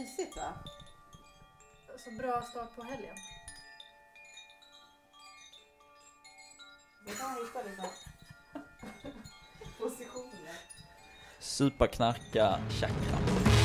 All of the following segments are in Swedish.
mysigt va? Så bra start på helgen. Det kan man hitta liksom positioner. Supa, knarka, chakra.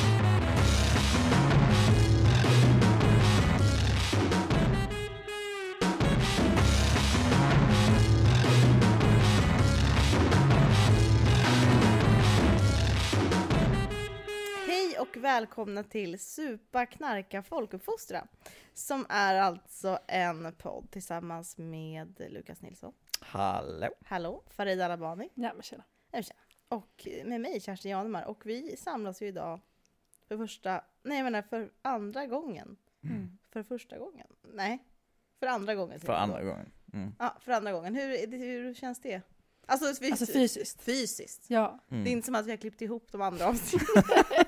Och välkomna till Supa, knarka, folkuppfostra. Som är alltså en podd tillsammans med Lukas Nilsson. Hallå. Hallå, Farid Alabani. Ja men tjena. Och med mig Kerstin Janemar. Och vi samlas ju idag för första, nej jag menar för andra gången. Mm. För första gången? Nej, för andra gången. För andra gången. Mm. Ja, för andra gången. Hur, hur känns det? Alltså, Alltså fysiskt. Fysiskt. Ja. Det är Mm. inte som att vi har klippt ihop de andra avsnitten av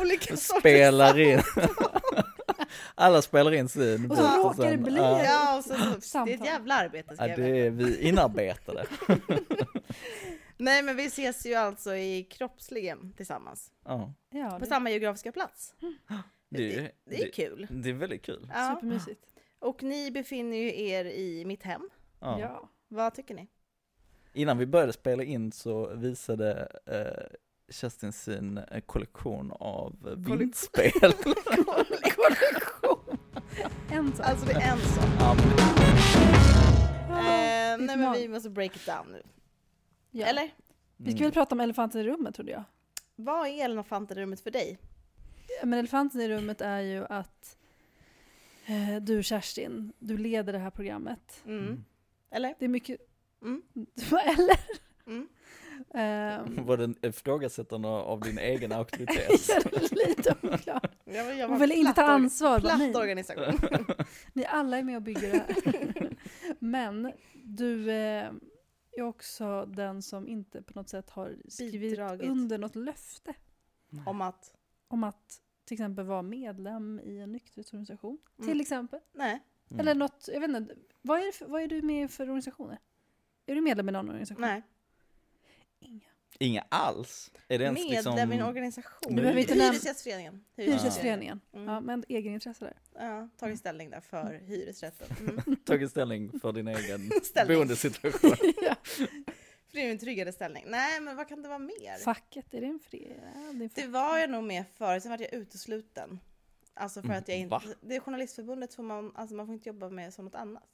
olika. Spelar in. Alla spelar in sin Och så råkar det sen- bli Ja, Ja, och så, så, det är ett jävla arbete ska ja, jag det är vi inarbetade. Nej men vi ses ju alltså i kroppsligen tillsammans. Ja, ja På det samma geografiska plats. det, är- Det, det är kul. Det är väldigt kul. Ja. supermysigt. Och ni befinner ju er i mitt hem. Ja. Ja. Vad tycker ni? Innan vi började spela in så visade eh, Kerstin sin eh, kollektion av eh, vindspel. En sak. Alltså det är en sak. ja, men, Eh, nej men vi måste break it down nu. ja. Eller? Vi ska väl prata om elefanten i rummet trodde jag. Vad är elefanten för dig? Men elefanten i rummet är ju att eh, du Kerstin, du leder det här programmet. Mm. Mm. Eller? Det är mycket... Mm. Eller? Mm. Ehm, Var det ifrågasättande av din egen auktoritet? lite oklart. Jag vill, jag Hon vill inte ta ansvar. Platt nej. organisation. Ni alla är med och bygger det här. Men du eh, är också den som inte på något sätt har skrivit Bidragit. under något löfte Om att, om att till exempel vara medlem i en nykterhetsorganisation. Mm. Till exempel. nej. Mm. Eller något, jag vet inte. Vad är, vad är du med för organisationer? Är du medlem i någon organisation? Nej. Inga. Inga alls? Är det ens Medlem liksom... i en organisation. Du behöver inte nämna- Hyresgästföreningen. Hyresgästföreningen. Mm. Ja, men egenintresse där. Ja, tagit ställning där för hyresrätten. Mm. tagit ställning för din egen boendesituation? ja. För det är ju en tryggare ställning. Nej, men vad kan det vara mer? Facket, är det en fri... Ja, det var jag nog med förut, sen var jag utesluten. Alltså för Mm, att jag inte... va? Det är Journalistförbundet får man, alltså man får inte jobba med som något annat.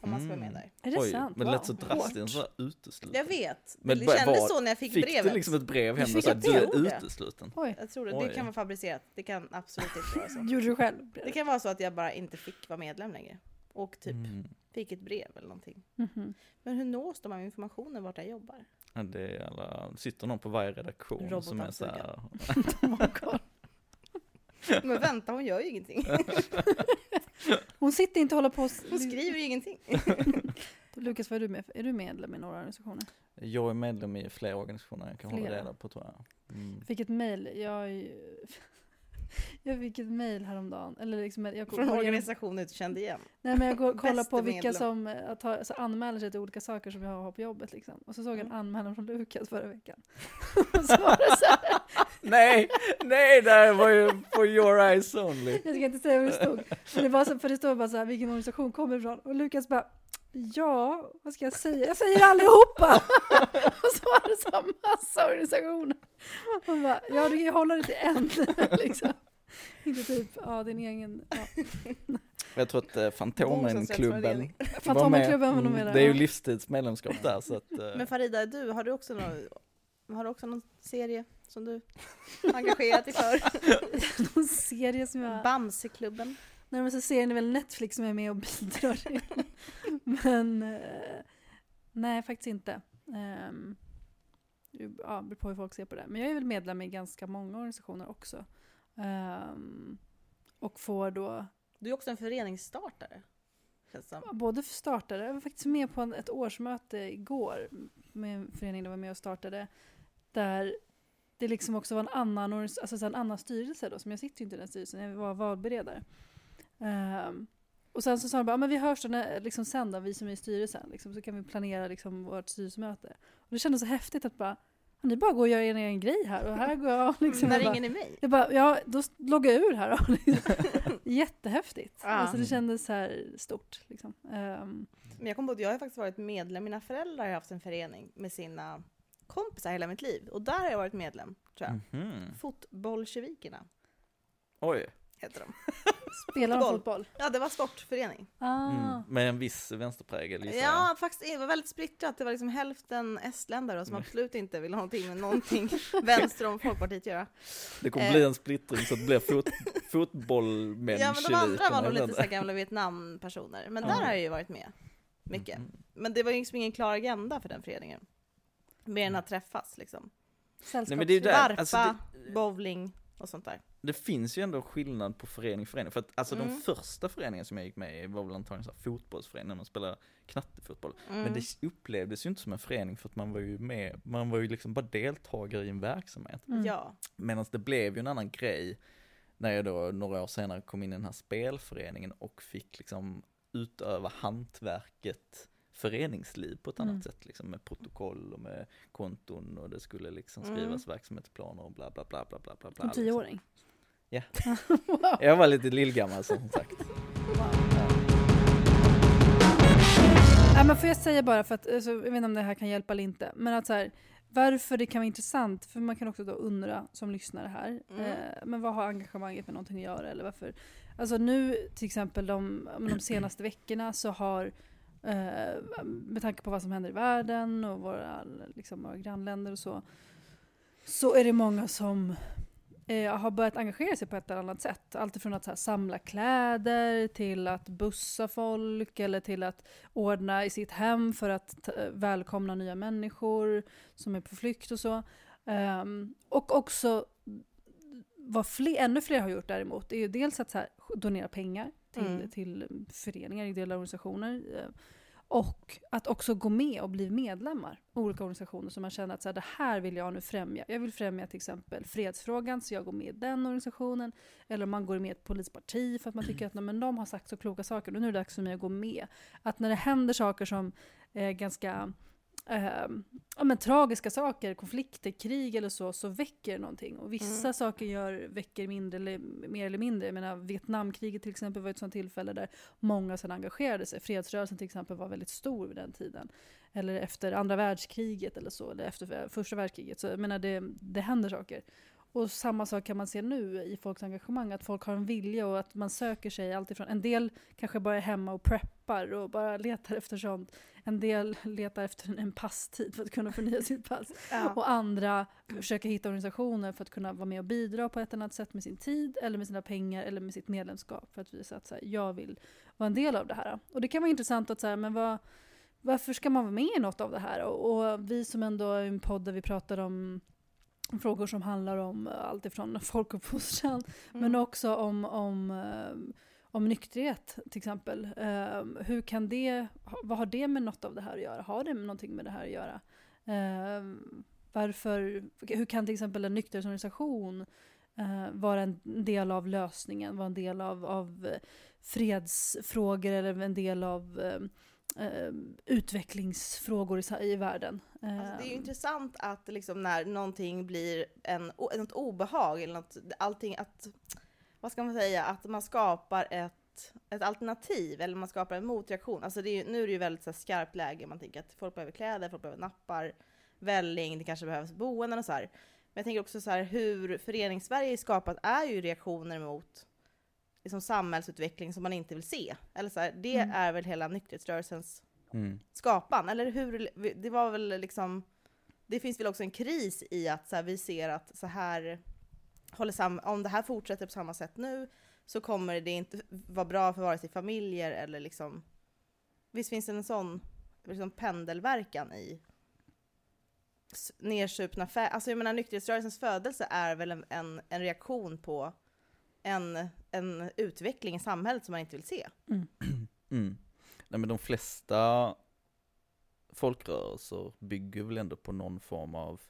Om man ska vara med Mhm. där. Är det Oj, sant? men det lät så drastiskt, här utesluten. Jag vet, Men det kändes vad- så när jag fick, Fick brevet. du liksom ett brev hem fick och sa du är utesluten? Oj, Jag tror det, Oj. det kan vara fabricerat. Det kan absolut inte vara så. gjorde du själv? Det kan vara så att jag bara inte fick vara medlem längre. Och typ Mm. fick ett brev eller någonting. Mhm. Men hur nås de av informationen vart jag jobbar? Ja, det är alla, sitter någon på varje redaktion som är så här. Men vänta, hon gör ju ingenting. Hon sitter inte och håller på och... Hon skriver ju ingenting. Lukas, vad är du med? Är du medlem i några organisationer? Jag är medlem i flera organisationer jag kan hålla Flera? reda på tror jag. Mm. Fick ett mail, jag... Jag fick ett mail häromdagen, eller liksom, jag Från inte kände igen. Nej men jag går, kollar på vilka medlem. som eh, att ha, så anmäler sig till olika saker som jag har på jobbet liksom. Och så såg jag en Mm. anmälan från Lukas förra veckan. och så var det så här, Nej, nej, det här var ju for your eyes only. jag ska inte säga vad det stod. Men det var så, för det stod bara så här, vilken organisation kommer ifrån? Och Lukas bara, ja, vad ska jag säga? Jag säger allihopa! och så var det så massa organisationer. Man bara, ja du kan ju hålla det till en liksom. Inte typ, ja din egen, ja. Jag tror att eh, Fantomenklubben Bostadsrättsförening. var med. Fantomenklubben var nog med Mm, där, Det är ju livstidsmedlemskap där så att, eh, Men Farida, du, har du också någon, har du också någon serie som du engagerat dig för? Någon serie som jag... Bamseklubben. Nej men så är väl Netflix som är med och bidrar. Men eh, nej faktiskt inte. Um, ja, beror på hur folk ser på det. Men jag är väl medlem i ganska många organisationer också. Ehm, och får då Du är också en föreningsstartare. Både startare, jag var faktiskt med på ett årsmöte igår med en förening där jag var med och startade. Där det liksom också var en annan, alltså en annan styrelse då, som jag sitter ju inte i den styrelsen, jag var valberedare. Ehm, och sen så sa de bara, "Ja, men vi hörs då när, liksom sen då, vi som är i styrelsen, liksom, så kan vi planera liksom vårt styrelsemöte. Och det kändes så häftigt att bara, Ni bara går och gör er egen grej här och här går jag liksom När ringer ni mig? jag bara, ja då loggar jag ur här då. Liksom. Jättehäftigt. Ja. Alltså det kändes så här stort liksom. Ehm, Men jag kom på att jag har faktiskt varit medlem, mina föräldrar har haft en förening med sina kompisar hela mitt liv. Och där har jag varit medlem, tror jag. Mhm. Fotbollsjevikerna Oj. Heter de. spelar de Fotboll. Ja, det var sportförening. Ah. Mm. Med en viss vänsterprägel gissar jag. Ja, faktiskt det var väldigt splittrat. Det var liksom hälften estländare som Mm. absolut inte ville ha någonting med någonting vänster om Folkpartiet att göra. Det kommer Eh. bli en splittring så att det blir fot fotbollmän Ja, men de andra var nog lite så här gamla Vietnampersoner. Men Ja. där har jag ju varit med mycket. Mhm. Men det var ju liksom ingen klar agenda för den föreningen. Mer än att träffas liksom. Där, Varpa, alltså det, bowling och sånt där. det finns ju ändå skillnad på förening förening. För att alltså Mm. de första föreningarna som jag gick med i var väl antagligen så här fotbollsförening när man spelade knattefotboll. Mm. Men det upplevdes ju inte som en förening för att man var ju med, man var ju liksom bara deltagare i en verksamhet. Mm. Ja. Medan det blev ju en annan grej när jag då några år senare kom in i den här spelföreningen och fick liksom utöva hantverket föreningsliv på ett annat Mm. sätt liksom med protokoll och med konton och det skulle liksom Mm. skrivas verksamhetsplaner och bla bla bla bla bla bla. bla Som liksom. tioåring? Ja. wow. Jag var lite lillgammal som sagt. Ja, men får jag säga bara, för att, alltså, jag vet inte om det här kan hjälpa eller inte, men att så här, varför det kan vara intressant, för man kan också då undra som lyssnare här, Mm. eh, men vad har engagemanget med någonting att göra? Eller varför? Alltså nu till exempel de, de senaste veckorna så har, eh, med tanke på vad som händer i världen och våra, liksom, våra grannländer och så, så är det många som eh, har börjat engagera sig på ett eller annat sätt. Allt från att så här, samla kläder till att bussa folk eller till att ordna i sitt hem för att välkomna nya människor som är på flykt och så. Ehm, och också vad fler, ännu fler har gjort däremot är ju dels att så här, donera pengar till, Mm. till föreningar, ideella organisationer. eh, Och att också gå med och bli medlemmar i olika organisationer som man känner att så här, det här vill jag nu främja. Jag vill främja till exempel fredsfrågan så jag går med i den organisationen. Eller om man går med i ett politiskt parti för att man tycker att nej, men de har sagt så kloka saker och nu är det dags för mig att gå med. Att när det händer saker som är ganska eh, ja, men, tragiska saker, konflikter, krig eller så, så väcker det någonting. Och vissa Mm. saker gör, väcker mindre eller, mer eller mindre. Jag menar, Vietnamkriget till exempel var ett sånt tillfälle där många sedan engagerade sig. Fredsrörelsen till exempel var väldigt stor vid den tiden. Eller efter andra världskriget eller så, eller efter första världskriget. Så jag menar, det, det händer saker. Och samma sak kan man se nu i folks engagemang, att folk har en vilja och att man söker sig alltifrån, en del kanske bara är hemma och preppar och bara letar efter sånt. En del letar efter en passtid för att kunna förnya sitt pass. Ja. Och andra försöker hitta organisationer för att kunna vara med och bidra på ett annat sätt med sin tid eller med sina pengar eller med sitt medlemskap för att visa att så här, jag vill vara en del av det här. Och det kan vara intressant att säga, men vad, varför ska man vara med i något av det här? Och, och vi som ändå är en podd där vi pratar om frågor som handlar om eh, allt ifrån folkuppfostran men Mm. också om, om, eh, om nykterhet till exempel. Eh, hur kan det, vad har det med något av det här att göra? Har det någonting med det här att göra? Varför, hur kan till exempel en nykterhetsorganisation vara en del av lösningen, vara en del av, av fredsfrågor eller en del av eh, utvecklingsfrågor i, i världen? Alltså, det är ju Eh, intressant att liksom när någonting blir en, något obehag eller något, allting att, vad ska man säga, att man skapar ett, ett alternativ eller man skapar en motreaktion. Alltså det är, nu är det ju väldigt så här, skarpt läge, man tänker att folk behöver kläder, folk behöver nappar, välling, det kanske behövs boenden och så här. Men jag tänker också så här, hur Föreningssverige är skapat är ju reaktioner mot liksom, samhällsutveckling som man inte vill se. Eller så här, det Mm. är väl hela nykterhetsrörelsens Mm. skapan, eller hur? Det var väl liksom, det finns väl också en kris i att så här, vi ser att så här, håller sam om det här fortsätter på samma sätt nu, så kommer det inte vara bra för vare sig familjer eller liksom, visst finns det en sån liksom pendelverkan i nersupna fä- Alltså jag menar nykterhetsrörelsens födelse är väl en, en, en reaktion på en, en utveckling i samhället som man inte vill se. Mm. Nej men de flesta folkrörelser bygger väl ändå på någon form av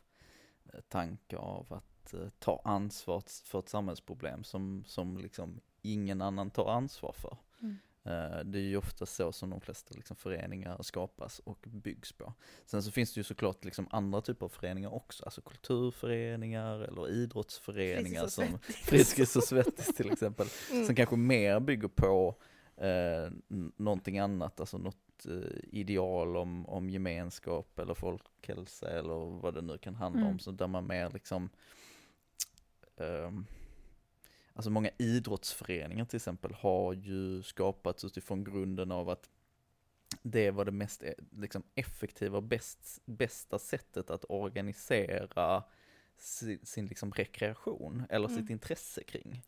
eh, tanke av att eh, ta ansvar för ett samhällsproblem som, som liksom ingen annan tar ansvar för. Mm. Eh, Det är ju ofta så som de flesta liksom föreningar skapas och byggs på. Sen så finns det ju såklart liksom andra typer av föreningar också, alltså kulturföreningar eller idrottsföreningar Friskis som. Friskis och Svettis till exempel. Mm. Som kanske mer bygger på eh, någonting annat, alltså något eh, ideal om, om gemenskap eller folkhälsa eller vad det nu kan handla Mm. om. Så där man mer liksom, ehm, alltså många idrottsföreningar till exempel har ju skapats utifrån grunden av att det var det mest eh, liksom, effektiva och bäst, bästa sättet att organisera sin, sin liksom rekreation eller Mm. sitt intresse kring.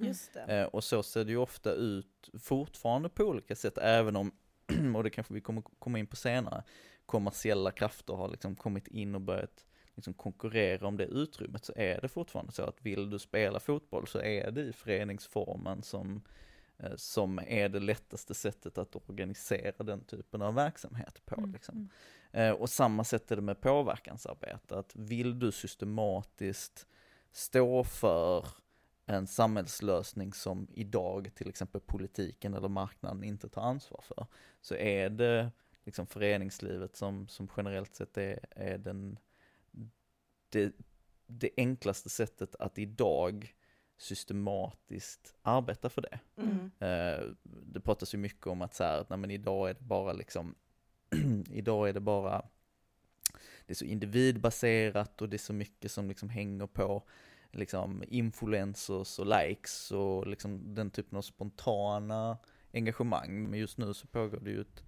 Eh, och så ser det ju ofta ut fortfarande på olika sätt, även om, och det kanske vi kommer komma in på senare, kommersiella krafter har liksom kommit in och börjat liksom konkurrera om det utrymmet, så är det fortfarande så att vill du spela fotboll så är det i föreningsformen som, eh, som är det lättaste sättet att organisera den typen av verksamhet på. Mm, Liksom. mm. Eh, och samma sätt är det med påverkansarbete, att vill du systematiskt stå för en samhällslösning som idag till exempel politiken eller marknaden inte tar ansvar för, så är det liksom föreningslivet som, som generellt sett är, är den, det, det enklaste sättet att idag systematiskt arbeta för det. Mm. Eh, det pratas ju mycket om att så här, nej, men idag är det bara liksom, idag är det bara, det är så individbaserat och det är så mycket som liksom hänger på liksom influencers och likes och liksom den typen av spontana engagemang. Men just nu så pågår det ju ett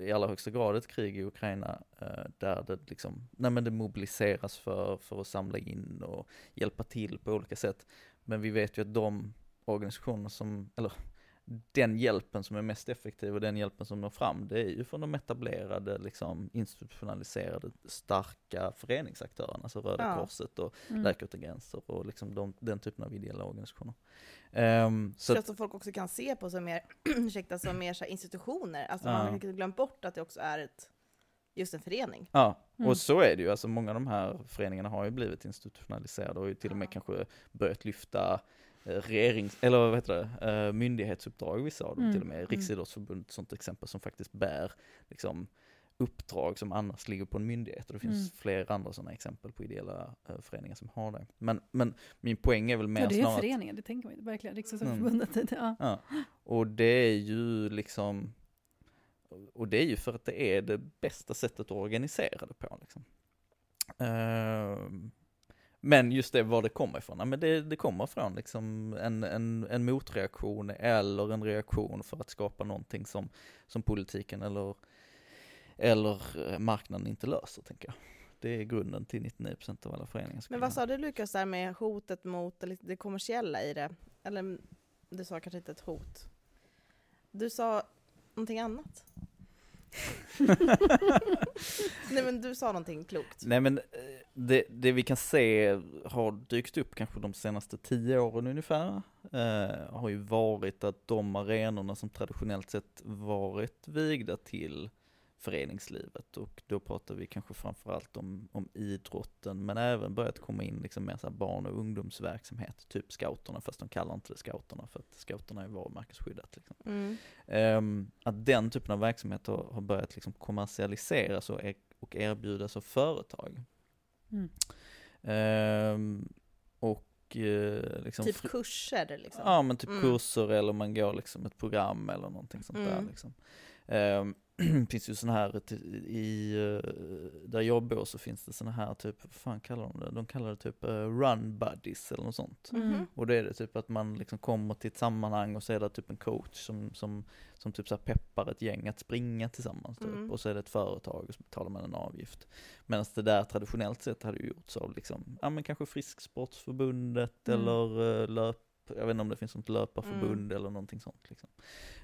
i allra högsta grad ett krig i Ukraina eh, där det liksom, nej men det mobiliseras för, för att samla in och hjälpa till på olika sätt. Men vi vet ju att de organisationer som, eller den hjälpen som är mest effektiv och den hjälpen som når fram, det är ju från de etablerade, liksom institutionaliserade, starka föreningsaktörerna, alltså Röda Ja. Korset och Mm. Läkare Utan Gränser och liksom de, den typen av ideella organisationer. Um, så att, att folk också kan se på som mer, ursäkta, som mer så institutioner. Alltså Ja. man har inte glömt bort att det också är ett, just en förening. ja, Mm. och så är det ju, alltså många av de här föreningarna har ju blivit institutionaliserade och till och med Ja. kanske börjat lyfta regerings, eller vad heter det, eh, myndighetsuppdrag vissa av dem Mm, till och med. mm. Riksidrottsförbundet sånt exempel som faktiskt bär liksom uppdrag som annars ligger på en myndighet och det finns Mm. fler andra sådana exempel på ideella eh, föreningar som har det. Men, men min poäng är väl mer Ja, det är snarare att- föreningar, det tänker man ju verkligen. Riksidrottsförbundet. Ja. Ja, och det är ju liksom, och det är ju för att det är det bästa sättet att organisera det på liksom. Ehm, men just det, var det kommer ifrån, ja, men det, det kommer från liksom en, en, en motreaktion eller en reaktion för att skapa någonting som, som politiken eller, eller eh, marknaden inte löser, tänker jag. Det är grunden till 99% av alla föreningar. Men vad sa du Lukas där med hotet mot det kommersiella i det? Eller du sa kanske inte ett hot. Du sa någonting annat. Nej men du sa någonting klokt. Nej men eh, det, det vi kan se har dykt upp kanske de senaste tio åren ungefär, eh, har ju varit att de arenorna som traditionellt sett varit vigda till föreningslivet och då pratar vi kanske framförallt om, om idrotten men även börjat komma in liksom mer så här barn och ungdomsverksamhet, typ scouterna fast de kallar inte det scouterna för att scouterna är varumärkesskyddat. Liksom. Mm. Ehm, att den typen av verksamhet har, har börjat liksom kommersialiseras och, er, och erbjudas av företag. Mm. Ehm, och eh, liksom Typ kurser liksom. Ja men typ Mm. kurser eller man går liksom ett program eller någonting sånt där Mm. liksom. Ehm, finns ju såna här, t- i, eh, där jag bor så finns det såna här typ, vad fan kallar de det? De kallar det typ eh, run buddies eller något sånt. Mhm. Och då är det typ att man liksom kommer till ett sammanhang och så är det typ en coach som, som, som typ så peppar ett gäng att springa tillsammans typ. Mm. Och så är det ett företag och så betalar man en avgift. Medan det där traditionellt sett hade ju gjorts av liksom, ja men kanske Frisksportsförbundet Mm. eller eh, löp, jag vet inte om det finns något löparförbund Mm. eller någonting sånt liksom.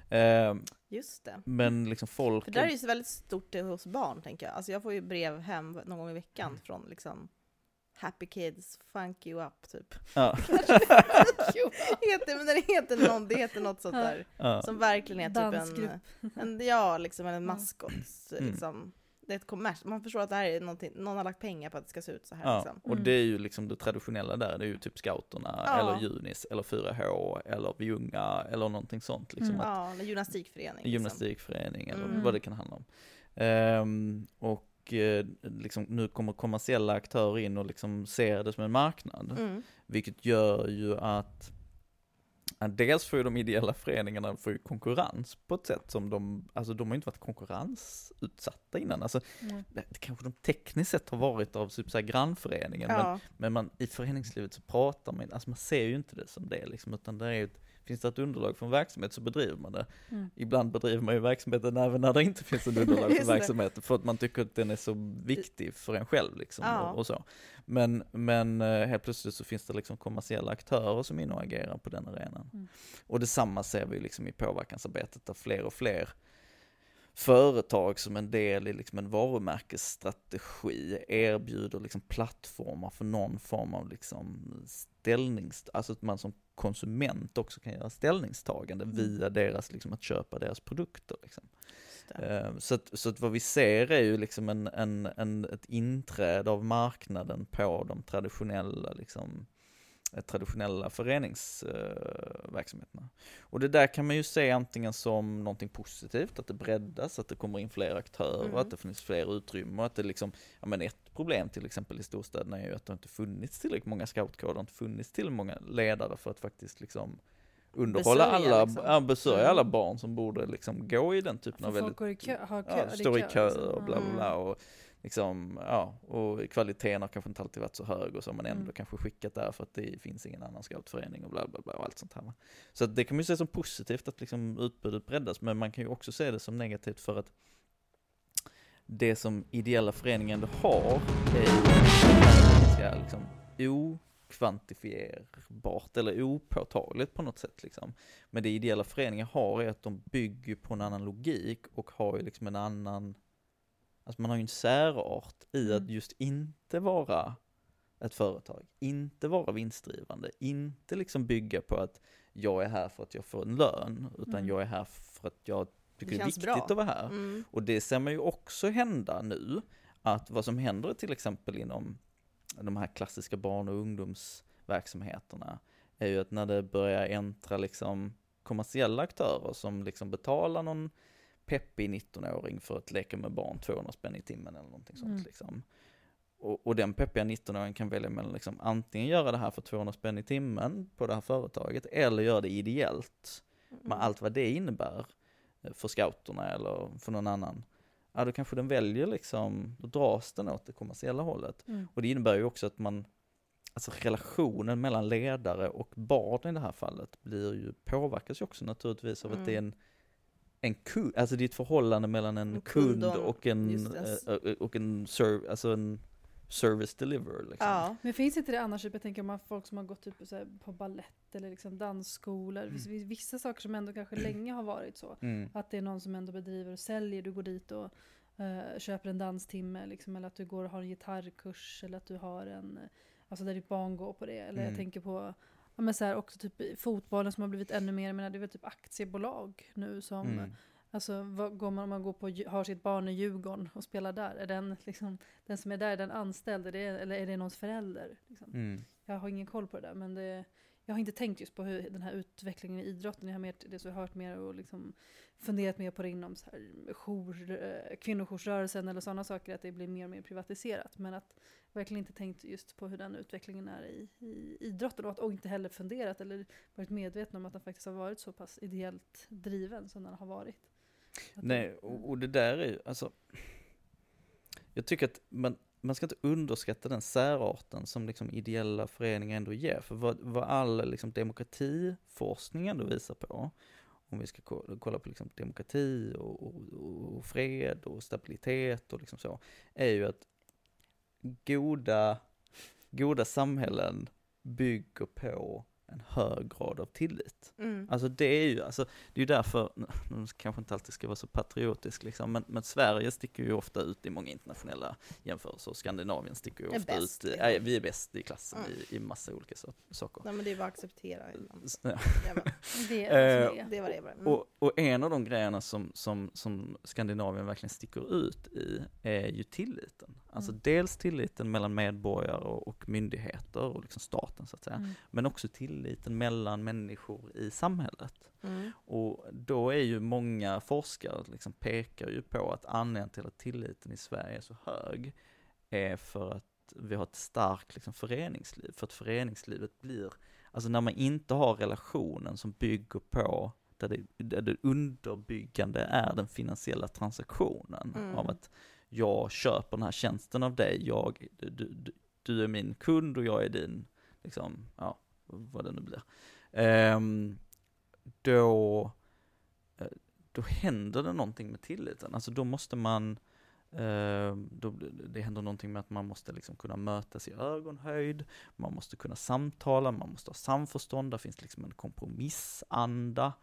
Ehm, Just det. men liksom folk... För det där är ju så väldigt stort hos barn tänker jag. Alltså jag får ju brev hem någon gång i veckan från liksom Happy Kids, Funk You Up typ. ja, heter, men den heter någon, det heter något sånt där. ja. Som verkligen är typ en, en, ja liksom en maskot. Mm. Det är ett kommers. Man förstår att det här är någonting, någon har lagt pengar på att det ska se ut så här. Ja, Liksom. och Mm. det är ju liksom det traditionella där, det är ju typ scouterna, Ja. eller Junis, eller 4H, eller Vi Unga, eller någonting sånt. Liksom Mm. att, Ja, eller gymnastikförening. liksom. gymnastikförening, eller Mm. vad det kan handla om. Ehm, och eh, liksom, nu kommer kommersiella aktörer in och liksom ser det som en marknad. Mm. Vilket gör ju att dels får ju de ideella föreningarna får ju konkurrens på ett sätt som de, alltså de har ju inte varit konkurrensutsatta innan. Alltså, Mm. det, kanske de tekniskt sett har varit av typ så här grannföreningen, men, Ja. men man, i föreningslivet så pratar man, alltså man ser ju inte det som det liksom, utan det är ju ett, finns det ett underlag för en verksamhet så bedriver man det. Mm. Ibland bedriver man ju verksamheten även när det inte finns ett underlag för verksamheten, för att man tycker att den är så viktig för en själv liksom, Ja. och, och så. Men, men eh, helt plötsligt så finns det liksom kommersiella aktörer som agerar på den arenan. Mm. Och detsamma ser vi liksom i påverkansarbetet där fler och fler företag som en del i liksom en varumärkesstrategi erbjuder liksom plattformar för någon form av liksom ställnings, alltså att man som konsument också kan göra ställningstagande Mm. via deras, liksom att köpa deras produkter. Liksom. Just det. Eh, Så, att, så att vad vi ser är ju liksom en, en, en, ett inträde av marknaden på de traditionella, liksom, traditionella föreningsverksamheterna. Och det där kan man ju se antingen som någonting positivt, att det breddas, att det kommer in fler aktörer, Mm. att det finns fler utrymme och att det liksom, ja men ett problem till exempel i storstäderna är ju att det inte funnits tillräckligt många scoutkoder, det har inte funnits tillräckligt många ledare för att faktiskt liksom underhålla Besörja, alla, liksom. ja, besörja Mm. alla barn som borde liksom gå i den typen För av väldigt kö, kö, ja, står i kö liksom. och bla bla Mm. bla och liksom, ja, och kvaliteten har kanske inte alltid varit så hög och så man ändå Mm. kanske skickat där för att det finns ingen annan scoutförening och bla bla bla och allt sånt här. Så det kan man ju se som positivt att liksom utbudet breddas, men man kan ju också se det som negativt för att det som ideella föreningar ändå har är ganska liksom okvantifierbart eller opåtagligt på något sätt liksom. Men det ideella föreningar har är att de bygger på en annan logik och har ju liksom en annan, alltså man har ju en särart i att Mm. just inte vara ett företag, inte vara vinstdrivande, inte liksom bygga på att jag är här för att jag får en lön, utan Mm. jag är här för att jag tycker Det det är viktigt bra. att vara här. Mm. Och det ser man ju också hända nu, att vad som händer till exempel inom de här klassiska barn och ungdomsverksamheterna är ju att när det börjar äntra liksom kommersiella aktörer som liksom betalar någon peppig 19-åring för att leka med barn 200 spänn i timmen eller någonting sånt Mm. liksom. Och, och den peppiga 19-åringen kan välja mellan liksom antingen göra det här för 200 spänn i timmen på det här företaget eller göra det ideellt med Mm. allt vad det innebär eh, för scouterna eller för någon annan. Ja, då kanske den väljer liksom, då dras den åt det kommersiella hållet. Mm. Och det innebär ju också att man, alltså relationen mellan ledare och barn i det här fallet blir ju, påverkas ju också naturligtvis av att Mm. det är en, en kund, alltså det är ett förhållande mellan en En kund kund och en- och en, just det. eh, eh, och en, serv, alltså en service deliverer liksom. Ja. Men finns inte det annars, typ, jag tänker om man folk som har gått typ, så här, på ballett eller liksom dansskolor, mm. vissa saker som ändå kanske länge har varit så. Mm. Att det är någon som ändå bedriver och säljer, du går dit och eh, köper en danstimme, liksom, eller att du går och har en gitarrkurs, eller att du har en, eh, alltså där ditt barn går på det. Eller Mm. jag tänker på, ja men så här, också typ fotbollen som har blivit ännu mer, jag menar det är väl typ aktiebolag nu som, Mm. alltså vad går man om man går på, har sitt barn i Djurgården och spelar där, är den liksom, den som är där, är den anställd, är det, eller är det någons förälder? Liksom? Mm. Jag har ingen koll på det där, men det, jag har inte tänkt just på hur den här utvecklingen i idrotten, jag har mer, det så jag har hört mer och liksom funderat mer på det inom så här jour, eh, kvinnojoursrörelsen eller sådana saker, att det blir mer och mer privatiserat. Men att verkligen inte tänkt just på hur den utvecklingen är i, i idrotten och, att, och inte heller funderat eller varit medveten om att den faktiskt har varit så pass ideellt driven som den har varit. Att Nej, och, och det där är ju, alltså, jag tycker att man, man ska inte underskatta den särarten som liksom ideella föreningar ändå ger. För vad, vad all liksom demokratiforskning ändå visar på, om vi ska kolla på liksom demokrati och, och, och fred och stabilitet och liksom så, är ju att goda, goda samhällen bygger på en hög grad av tillit. Mm. Alltså det är ju, alltså, det är ju därför, nu kanske inte alltid ska vara så patriotisk liksom, men, men Sverige sticker ju ofta ut i många internationella jämförelser, och Skandinavien sticker ju ofta bäst, ut, ja, vi är bäst i klassen Mm. i, i massa olika so saker. Nej men det är bara att acceptera ja. Jajamän. Det är vad som är. Det var det bara. Mm. Och, och en av de grejerna som, som, som Skandinavien verkligen sticker ut i är ju tilliten. Alltså Mm. dels tilliten mellan medborgare och, myndigheter och liksom staten så att säga. Mm. Men också tilliten mellan människor i samhället. Mm. Och då är ju många forskare liksom pekar ju på att anledningen till att tilliten i Sverige är så hög är för att vi har ett starkt liksom, föreningsliv. För att föreningslivet blir, alltså när man inte har relationen som bygger på, där det, där det underbyggande är den finansiella transaktionen Mm. av att jag köper den här tjänsten av dig, jag, du, du, du är min kund och jag är din, liksom, ja, vad det nu blir. Um, då, eh, då händer det någonting med tilliten. Alltså då måste man, Uh, då, det händer någonting med att man måste liksom kunna mötas i ögonhöjd, man måste kunna samtala, man måste ha samförstånd, där finns liksom en kompromissanda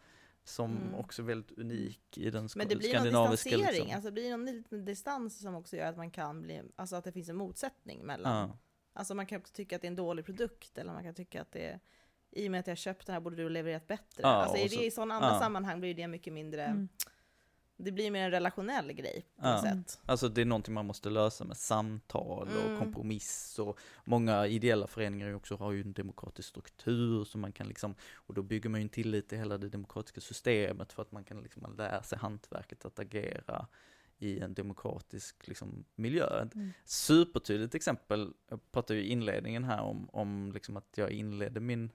som Mm. också är väldigt unik i den sk- Men det blir någon skandinaviska distansering, liksom. alltså det blir någon liten distans som också gör att man kan bli, alltså att det finns en motsättning mellan, Ja. alltså man kan också tycka att det är en dålig produkt, eller man kan tycka att det är, i och med att jag köpt den här borde du ha levererat bättre. Ja, alltså i, och så- det, i sådana andra ja. sammanhang blir det mycket mindre, Mm. Det blir mer en relationell grej på Ja. sätt. Alltså det är någonting man måste lösa med samtal och Mm. kompromiss och många ideella föreningar också har ju en demokratisk struktur så man kan liksom, och då bygger man ju en tillit till hela det demokratiska systemet för att man kan liksom, man lär sig hantverket att agera i en demokratisk liksom, miljö. Mm. supertydligt exempel, jag pratade ju i inledningen här om, om liksom att jag inledde min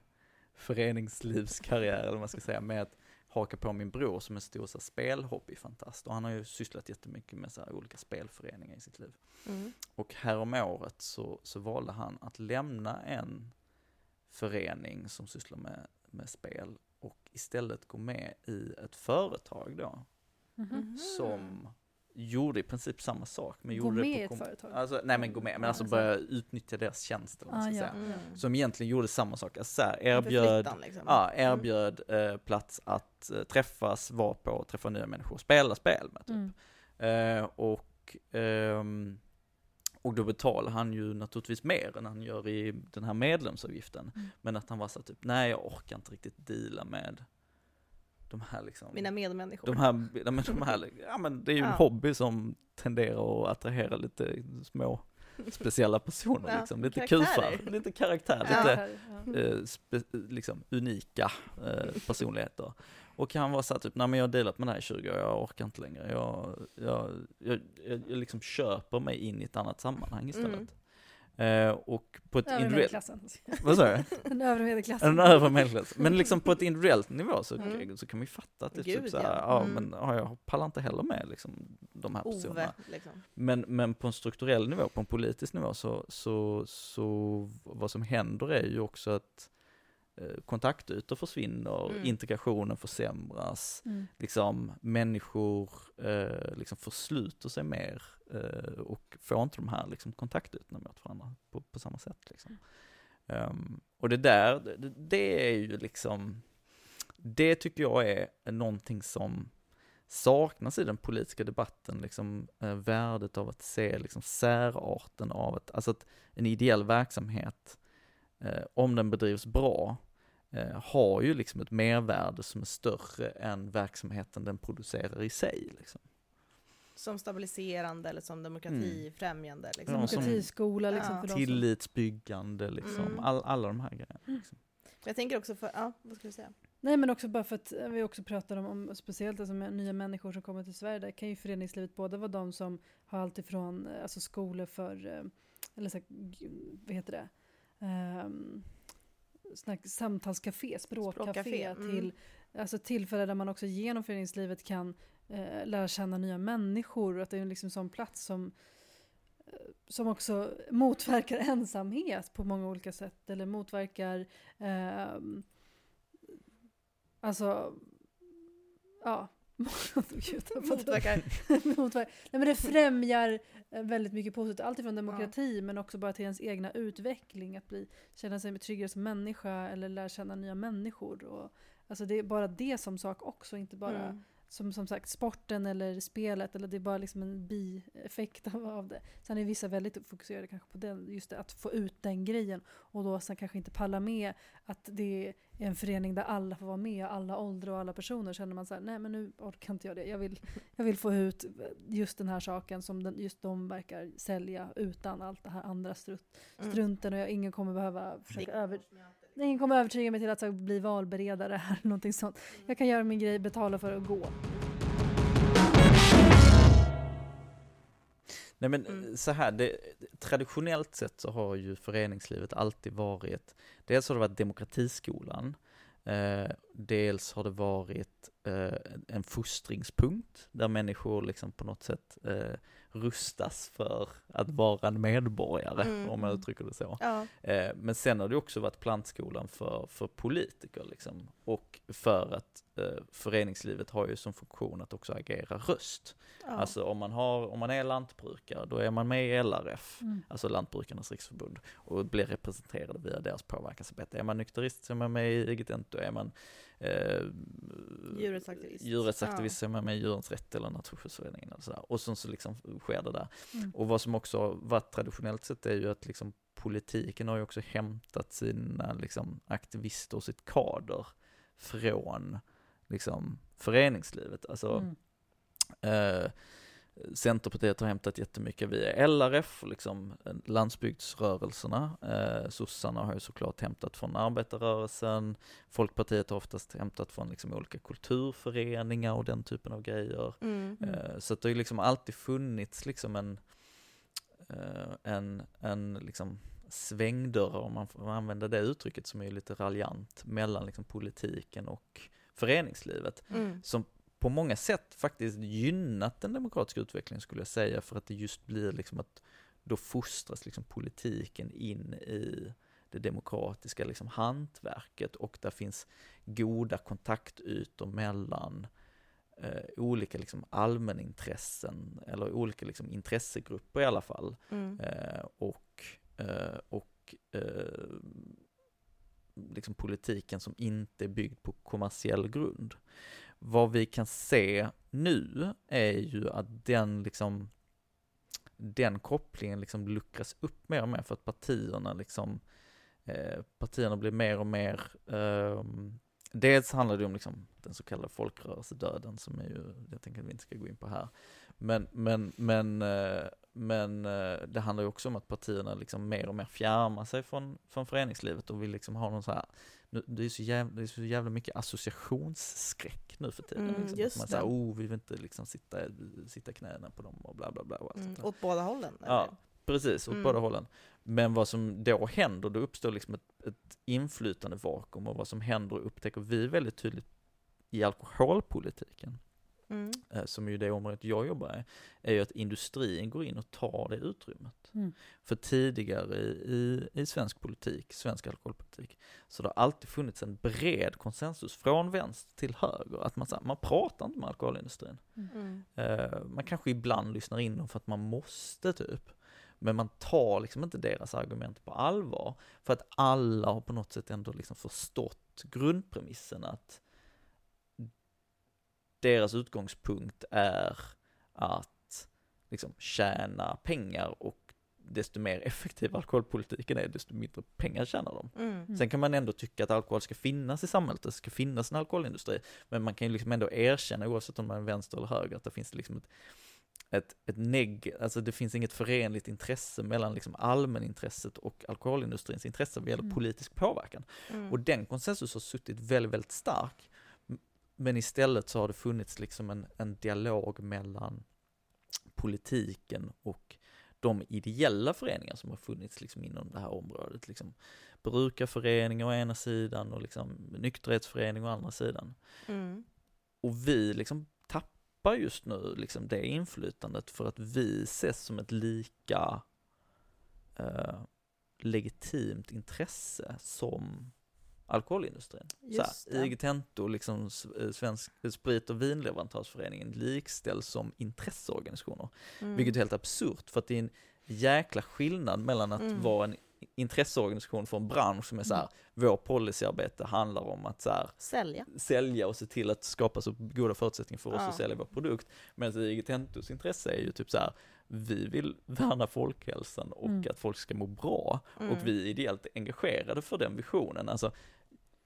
föreningslivskarriär, eller vad man ska säga, med att haka på min bror som är stor så spelhobbyfantast och han har ju sysslat jättemycket med så här, olika spelföreningar i sitt liv. Mm. Och härom året så, så valde han att lämna en förening som sysslar med, med spel och istället gå med i ett företag då Mhm. Mhm. som gjorde i princip samma sak. Men Gå gjorde med i det ett företag? Alltså, nej men gå med, men Ja, alltså så. börja utnyttja deras tjänster. eller Ah, ja. säga. Mm. Som egentligen gjorde samma sak, alltså så här, erbjöd flyttan, liksom. Ja, Mm. erbjöd eh, plats att eh, träffas, vara på, träffa nya människor och spela spel med. Typ. Mm. Eh, och, ehm, och då betalar han ju naturligtvis mer än han gör i den här medlemsavgiften. Mm. Men att han var så typ, nej jag orkar inte riktigt deala med de här liksom. Mina medmänniskor. de här, ja, men de här, ja men det är ju en Ja. hobby som tenderar att attrahera lite små speciella personer Ja, liksom. Lite karaktärer. kufar, lite karaktär, Ja. lite eh, spe, liksom unika eh, personligheter. Och han var såhär typ, nej men jag har delat med det här i 20 år, jag orkar inte längre. Jag, jag, jag, jag, jag liksom köper mig in i ett annat sammanhang istället. Mm. Eh, och på ett Övre individuellt, medelklassen. vad sa du? Den övre medelklassen. En övre medelklass. Men liksom på ett individuellt nivå så, Mm. så kan man ju fatta att det är Gud, typ såhär, ja. ja, Mm. men ja, jag pallar inte heller med liksom de här personerna. Ove, liksom. Men, men på en strukturell nivå, på en politisk nivå, så, så, så vad som händer är ju också att eh, kontaktytor försvinner, Mm. integrationen försämras, Mm. liksom människor eh, liksom försluter sig mer eh, och får inte de här liksom, kontaktytorna mot varandra på, på samma sätt. Liksom. Ehm, och det där, det, det är ju liksom, det tycker jag är någonting som saknas i den politiska debatten, liksom eh, värdet av att se liksom särarten av att, alltså att en ideell verksamhet, eh, om den bedrivs bra, eh, har ju liksom ett mervärde som är större än verksamheten den producerar i sig. Liksom. Som stabiliserande eller som demokratifrämjande. Liksom. Ja, Demokratiskola liksom Ja. för. Tillitsbyggande, liksom, Mm. all, alla de här grejerna. Liksom. Jag tänker också för, ja, vad ska du säga? Nej men också bara för att vi också pratar om, om speciellt alltså med nya människor som kommer till Sverige. Där kan ju föreningslivet både vara de som har allt ifrån eh, alltså skolor för, eh, eller så här, vad heter det? Um, samtalscafé, språkcafé, Språkcafé, mm. till alltså tillfällen där man också genom föreningslivet kan eh, lära känna nya människor. Och att det är en liksom sån plats som, eh, som också motverkar ensamhet på många olika sätt. Eller motverkar ehm, Alltså, ja, Motverkar. motverkar. Nej, men det främjar eh, väldigt mycket positivt. Alltifrån demokrati men också bara till ens egna utveckling. Att bli, känna sig tryggare som människa eller lära känna nya människor. Och, alltså det är bara det som sak också, inte bara Mm. Som, som sagt sporten eller spelet. Eller det är bara liksom en bieffekt av, av det. Sen är vissa väldigt fokuserade kanske på den, just det, att få ut den grejen. Och då sen kanske inte palla med att det är en förening där alla får vara med, alla åldrar och alla personer. Känner man så här, nej men nu orkar inte jag det. Jag vill, jag vill få ut just den här saken som den, just de verkar sälja utan allt det här andra strutt, Mm. strunten. Och jag, ingen kommer behöva försöka över... Ingen kommer övertyga mig till att så, bli valberedare här, någonting sånt. Jag kan göra min grej, betala för att gå. Nej men Mm. så här, det, traditionellt sett så har ju föreningslivet alltid varit, dels har det varit demokratiskolan, eh, dels har det varit eh, en fostringspunkt där människor liksom på något sätt eh, rustas för att vara en medborgare, Mm. om man uttrycker det så. Ja. Eh, Men sen har det också varit plantskolan för, för politiker liksom. Och för att eh, föreningslivet har ju som funktion att också agera röst. Ja. Alltså om man, har, om man är lantbrukare, då är man med i LRF, Mm. alltså Lantbrukarnas riksförbund, och blir representerade via deras påverkansarbete. Är man nykterist så är man med i Igitento, är man eh, Djurrättsaktivist. djurrättsaktivist så är man med Djurens Rätt eller Naturskyddsföreningen eller sådär. Och sen så liksom sker det där. Mm. Och vad som också har varit traditionellt sett är ju att liksom politiken har ju också hämtat sina liksom aktivister och sitt kader från liksom föreningslivet. Alltså Mm. eh, Centerpartiet har hämtat jättemycket via LRF, liksom eh, landsbygdsrörelserna. Eh, sossarna har ju såklart hämtat från arbetarrörelsen. Folkpartiet har oftast hämtat från liksom olika kulturföreningar och den typen av grejer. Mm. Eh, Så att det har liksom alltid funnits liksom en, eh, en, en liksom svängdörr, om man får använda det uttrycket som är lite raljant, mellan liksom politiken och föreningslivet. Mm. Som på många sätt faktiskt gynnat den demokratiska utvecklingen skulle jag säga, för att det just blir liksom att då fostras liksom politiken in i det demokratiska liksom hantverket och där finns goda kontaktytor mellan eh, olika liksom allmänintressen, eller olika liksom intressegrupper i alla fall, Mm. eh, och, eh, och eh, liksom politiken som inte är byggd på kommersiell grund. Vad vi kan se nu är ju att den liksom den kopplingen liksom luckras upp mer och mer för att partierna liksom eh, partierna blir mer och mer ehm, Dels handlar det om liksom den så kallade folkrörelsedöden som är ju, jag tänker att vi inte ska gå in på här. Men, men, men, eh, men eh, det handlar ju också om att partierna liksom mer och mer fjärmar sig från, från föreningslivet och vill liksom ha någon så här, det är så jävla, det är så jävla mycket associationsskräck nu för tiden. Mm, liksom. man säger, oh vi vill inte liksom sitta, sitta knäna på dem och bla bla bla. Och allt Mm. Åt båda hållen? Ja, eller? precis, åt Mm. båda hållen. Men vad som då händer, då uppstår liksom ett, ett inflytande vakuum och vad som händer upptäcker vi väldigt tydligt i alkoholpolitiken, Mm. eh, som är ju det området jag jobbar i, är ju att industrin går in och tar det utrymmet. Mm. För tidigare i, i svensk politik, svensk alkoholpolitik, så det har alltid funnits en bred konsensus från vänster till höger, att man, man pratar inte med alkoholindustrin. Mm. Eh, man kanske ibland lyssnar in dem för att man måste typ. Men man tar liksom inte deras argument på allvar. För att alla har på något sätt ändå liksom förstått grundpremissen att deras utgångspunkt är att liksom tjäna pengar och desto mer effektiv alkoholpolitiken är, desto mindre pengar tjänar de. Mm. Sen kan man ändå tycka att alkohol ska finnas i samhället, det ska finnas en alkoholindustri. Men man kan ju liksom ändå erkänna, oavsett om man är vänster eller höger, att det finns liksom ett, ett, ett neg, alltså det finns inget förenligt intresse mellan liksom allmänintresset och alkoholindustrins intresse vad gäller Mm. politisk påverkan. Mm. Och den konsensus har suttit väldigt, väldigt stark. Men istället så har det funnits liksom en, en dialog mellan politiken och de ideella föreningar som har funnits liksom inom det här området. Liksom brukarföreningar å ena sidan och liksom nykterhetsförening å andra sidan. Mm. Och vi liksom tappar just nu liksom det inflytandet för att vi ses som ett lika eh, legitimt intresse som alkoholindustrin. Så. IG Tento, liksom eh, Svensk Sprit och vinleverantörsföreningen likställs som intresseorganisationer. Mm. Vilket är helt absurt för att det är en jäkla skillnad mellan att Mm. vara en intresseorganisation för en bransch som är så här, vår policyarbete handlar om att så här, Sälja. sälja och se till att skapa så goda förutsättningar för oss Ja. att sälja vår produkt. Medan IG Tentos intresse är ju typ så här, vi vill värna folkhälsan och Mm. att folk ska må bra Mm. och vi är ideellt engagerade för den visionen. Alltså,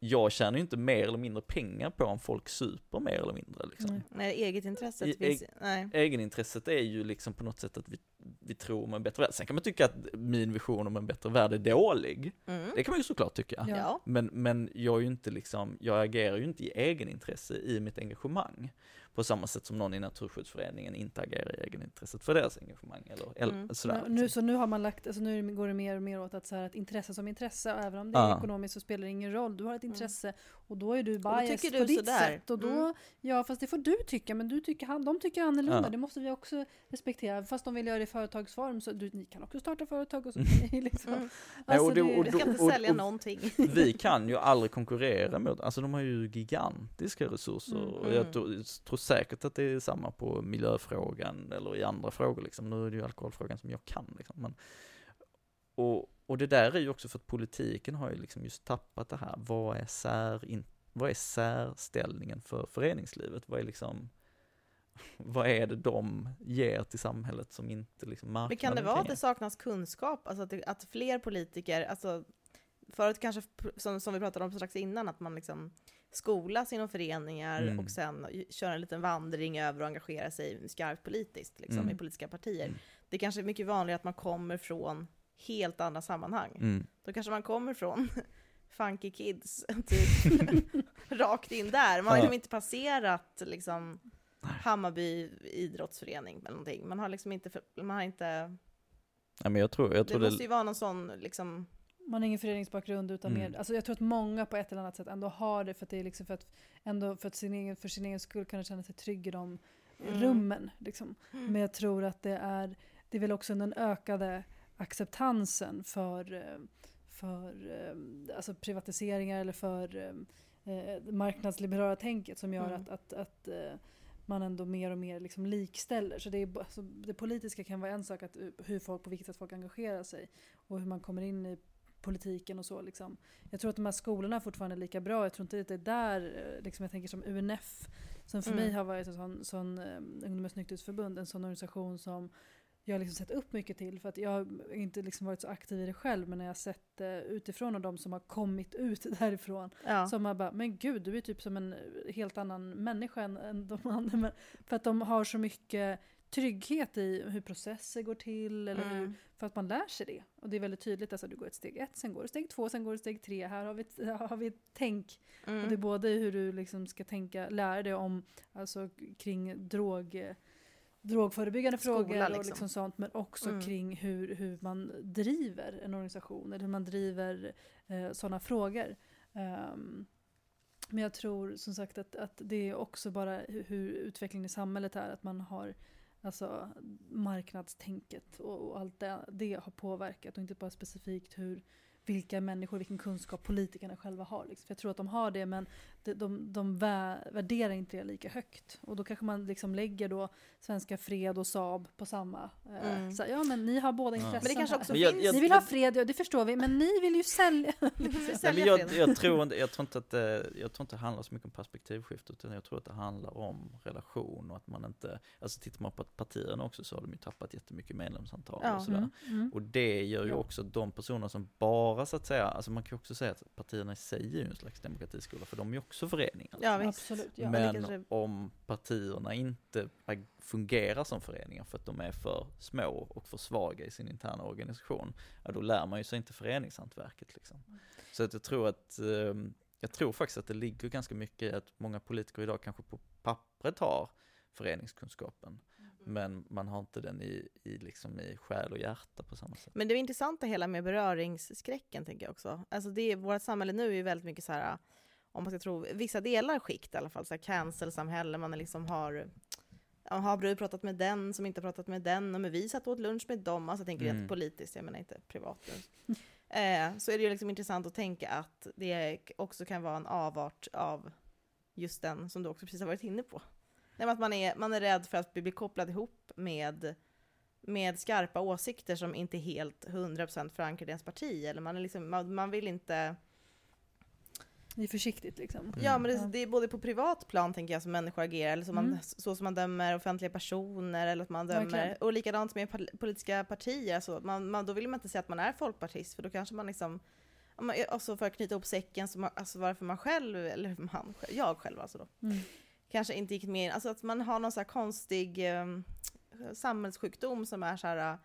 jag tjänar ju inte mer eller mindre pengar på om folk super mer eller mindre. Liksom. Nej. Nej, eget intresset I- finns nej. Egenintresset är ju liksom på något sätt att vi, vi tror om en bättre värld. Sen kan man tycka att min vision om en bättre värld är dålig. Mm. Det kan man ju såklart tycka. Ja. Men, men jag är ju inte liksom, jag agerar ju inte i egenintresse i mitt engagemang. På samma sätt som någon i Naturskyddsföreningen inte agerar i egenintresset för deras engagemang eller, eller Mm. sådär. Nu, så nu har man lagt, alltså nu går det mer och mer åt att, så här, att intresse som intresse, och även om det är Ja. ekonomiskt så spelar det ingen roll. Du har ett Mm. Och då är du tycker på du ditt sådär. sätt. Och då, Mm. Ja, fast det får du tycka, men du tycker, han- de tycker annorlunda. Ja. Det måste vi också respektera. Fast de vill göra det i företagsform, så du, ni kan också starta företag och så. liksom. Mm. Alltså, och det- det- och Vi då- ska inte och- sälja och- någonting. Vi kan ju aldrig konkurrera mot, alltså de har ju gigantiska resurser Mm. och jag tror, jag tror säkert att det är samma på miljöfrågan eller i andra frågor liksom. Nu är det ju alkoholfrågan som jag kan liksom. Men, och, och det där är ju också för att politiken har ju liksom just tappat det här, vad är sär, in, vad är särställningen för föreningslivet? Vad är liksom, vad är det de ger till samhället som inte liksom marknaden Men kan det vara att det saknas kunskap? Alltså att, det, att fler politiker, alltså förut kanske, som, som vi pratade om strax innan, att man liksom skolas inom föreningar Mm. och sen kör en liten vandring över och engagerar sig skarpt politiskt, liksom, Mm. i politiska partier. Mm. Det kanske är mycket vanligare att man kommer från helt andra sammanhang. Mm. Då kanske man kommer från Funky Kids, typ, rakt in där. Man har Ja. liksom inte passerat liksom, Hammarby idrottsförening eller någonting. Man har liksom inte, man har inte Ja, men jag tror, jag det tror det, måste ju vara någon sån liksom, Man har ingen föreningsbakgrund utan Mm. mer, alltså jag tror att många på ett eller annat sätt ändå har det för att det är liksom för att ändå för att sin egen, för sin egen skull kunna känna sig trygg i de Mm. rummen. Liksom. Men jag tror att det är, det är väl också den ökade acceptansen för, eh, för eh, alltså privatiseringar eller för eh, marknadsliberala tänket som gör Mm. att, att, att man ändå mer och mer liksom likställer. Så det, är, alltså det politiska kan vara en sak, att, hur folk, på vilket sätt folk engagerar sig och hur man kommer in i politiken och så. Liksom. Jag tror att de här skolorna fortfarande är lika bra. Jag tror inte att det är där, liksom jag tänker som UNF, som för Mm. mig har varit en sån, sån um, Ungdomens nykterhetsförbund, en sån organisation som jag har liksom sett upp mycket till. För att jag har inte liksom varit så aktiv i det själv, men när jag har sett eh, utifrån och de som har kommit ut därifrån, ja. som har bara, men gud, du är typ som en helt annan människa än, än de andra. Men, för att de har så mycket trygghet i hur processer går till, eller hur, Mm. för att man lär sig det. Och det är väldigt tydligt, alltså du går ett steg ett, sen går du steg två, sen går du steg tre. Här har vi ett, har vi ett tänk. Mm. Och det är både hur du liksom ska tänka, lära dig om, alltså kring drog, eh, drogförebyggande Skola, frågor och liksom. liksom sånt, men också Mm. kring hur, hur man driver en organisation, eller hur man driver eh, sådana frågor. Ehm, men jag tror som sagt att, att det är också bara hu- hur utvecklingen i samhället är, att man har alltså, marknadstänket och, och allt det, det har påverkat och inte bara specifikt hur vilka människor, vilken kunskap politikerna själva har. Liksom. För jag tror att de har det men de, de, de vä- värderar inte det lika högt. Och då kanske man liksom lägger då Svenska Fred och Saab på samma. Eh, Mm. så, ja men ni har båda Ja. intressen Men det kanske också Men jag- finns... jag- Ni vill ha fred, ja det förstår vi, men ni vill ju sälja. Nej, Sälja men jag, jag, tror inte, jag tror inte att det, jag tror inte det handlar så mycket om perspektivskifte, utan jag tror att det handlar om relation och att man inte, alltså tittar man på partierna också så har de ju tappat jättemycket medlemsantal Ja. och sådär. Mm, mm. Och det gör ju Ja. också de personer som bara så att säga, alltså man kan ju också säga att partierna i sig är ju en slags demokratiskola, för de är ju också föreningar. Ja, visst. Absolut, ja. Men om partierna inte fungerar som föreningar för att de är för små och för svaga i sin interna organisation, ja då lär man ju sig inte föreningshantverket liksom. Så att jag tror att, ehm, jag tror faktiskt att det ligger ganska mycket i att många politiker idag kanske på pappret har föreningskunskapen, men man har inte den i, i, liksom i själ och hjärta på samma sätt. Men det är intressant det hela med beröringsskräcken, tänker jag också. Alltså det, vårt samhälle nu är ju väldigt mycket så här, om man ska tro, vissa delar skikt i alla fall, så här cancel-samhälle, man liksom har har Brud pratat med den som inte pratat med den, och men vi satt och åt lunch med dem, alltså jag tänker Mm. rent politiskt, jag menar inte privat. Eh, så är det ju liksom intressant att tänka att det också kan vara en avart av just den som du också precis har varit inne på. Nej, att man är, man är rädd för att bli kopplad ihop med, med skarpa åsikter som inte är helt 100% förankrade i ens parti. Eller man, är liksom, man, man vill inte... Det är försiktigt liksom. Mm. Ja, men det, det är både på privat plan tänker jag som människor agerar, eller som man, Mm. så som man dömer offentliga personer, eller att man dömer, Verkligen. och likadant med pol- politiska partier, så man, man, då vill man inte säga att man är folkpartist, för då kanske man liksom om man- Alltså för att knyta ihop säcken, så man, alltså varför man själv, eller man, jag själv alltså då, Mm. kanske inte gick med in, alltså att man har någon så här konstig eh, samhällssjukdom som är så här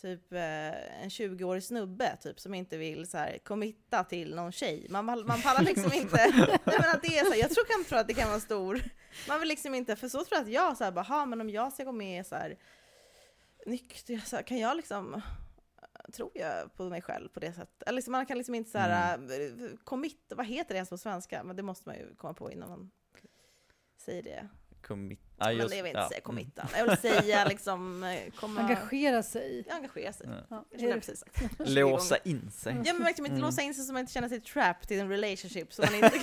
typ eh, en 20-årig snubbe typ som inte vill så här committa till någon tjej. Man, man pallar liksom inte, nej men att det är så här, jag tror kan tro att det kan vara stor, man vill liksom inte, för så tror jag att jag så här bara, "Ha, men om jag ska gå med så här nykter, så här, kan jag liksom Tror jag på mig själv på det sättet? Eller liksom, man kan liksom inte så här, mm. commit, vad heter det ens på svenska? Men det måste man ju komma på innan man säger det. Commit. Men Ah, just- jag vill inte ja. säga committa. Jag vill säga liksom eh, komma... Engagera sig. engagera sig. Mm. Ja. Det jag precis sagt. Låsa in sig. Ja men verkligen inte Mm. låsa in sig så man inte känner sig trapped i en relationship som man inte,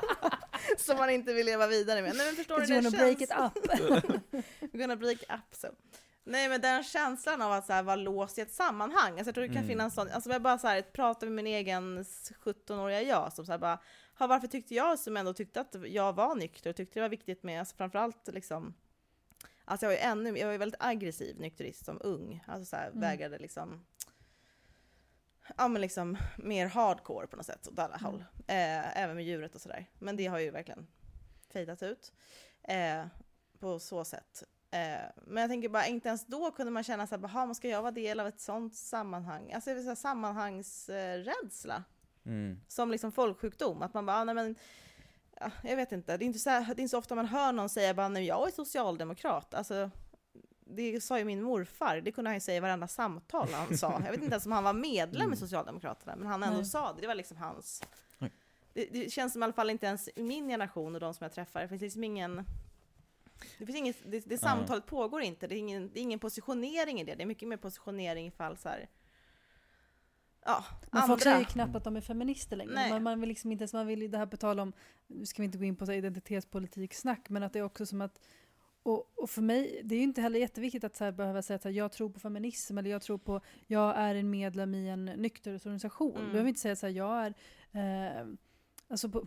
som man inte vill leva vidare med. Nej men förstår du, det wanna break it up. We're gonna break up so. Nej men den känslan av att så här, vara låst i ett sammanhang, alltså, jag tror det kan Mm. finnas sån, alltså jag bara så här, pratar med min egen 17-åriga jag som så här bara, "Ha, varför tyckte jag som ändå tyckte att jag var nykter och tyckte det var viktigt med, alltså framförallt liksom Alltså jag var ju ännu, jag var ju väldigt aggressiv nykterist som ung, alltså så här, Mm. vägrade liksom Ja men liksom mer hardcore på något sätt åt alla Mm. håll. Eh, även med djuret och sådär. Men det har ju verkligen fejdat ut. Eh, på så sätt. Eh, men jag tänker bara, inte ens då kunde man känna såhär, jaha, ska jag vara del av ett sånt sammanhang? Alltså vill säga sammanhangsrädsla. Mm. Som liksom folksjukdom. Att man bara, ah, nej men, ja, jag vet inte. Det är inte, så här, det är inte så ofta man hör någon säga bara, nej jag är socialdemokrat. Alltså, det sa ju min morfar, det kunde han ju säga i varenda samtal han sa. Jag vet inte ens om han var medlem i Mm. Socialdemokraterna, men han ändå Nej. sa det. Det var liksom hans... Det, det känns som i alla fall inte ens i min generation och de som jag träffar, det finns liksom ingen... Det, finns inget, det, det samtalet pågår inte, det är, ingen, det är ingen positionering i det. Det är mycket mer positionering ifall så här, Ja, Men folk andra. säger ju knappt att de är feminister längre. Nej. Man, man vill liksom inte ens, man vill det här på tal om, nu ska vi inte gå in på så identitetspolitik snack, men att det är också som att och, och för mig, det är ju inte heller jätteviktigt att så behöva säga att jag tror på feminism eller jag tror på, jag är en medlem i en nykterhetsorganisation. Mm. Du behöver inte säga så här, jag är, eh, alltså på,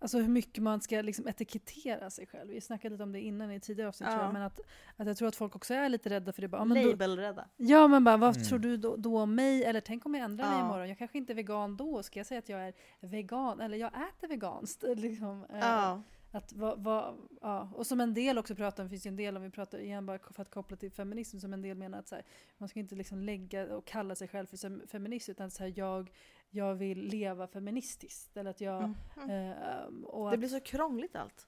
Alltså hur mycket man ska liksom etikettera sig själv. Vi snackade lite om det innan i tidigare avsnitt tror Ja. jag. Men att, att jag tror att folk också är lite rädda för det. Bara, Labelrädda. Ja men bara vad Mm. tror du då, då om mig? Eller tänk om jag ändrar mig Ja. imorgon? Jag kanske inte är vegan då. Ska jag säga att jag är vegan? Eller jag äter veganskt? Liksom, eh, Ja. Att, vad, vad, ja. Och som en del också pratar om, finns ju en del om vi pratar igen bara för att koppla till feminism, som en del menar att så här, man ska inte liksom lägga och kalla sig själv för feminist utan så här, jag, jag vill leva feministiskt. Eller att jag, Mhm. eh, och Det att, blir så krångligt allt.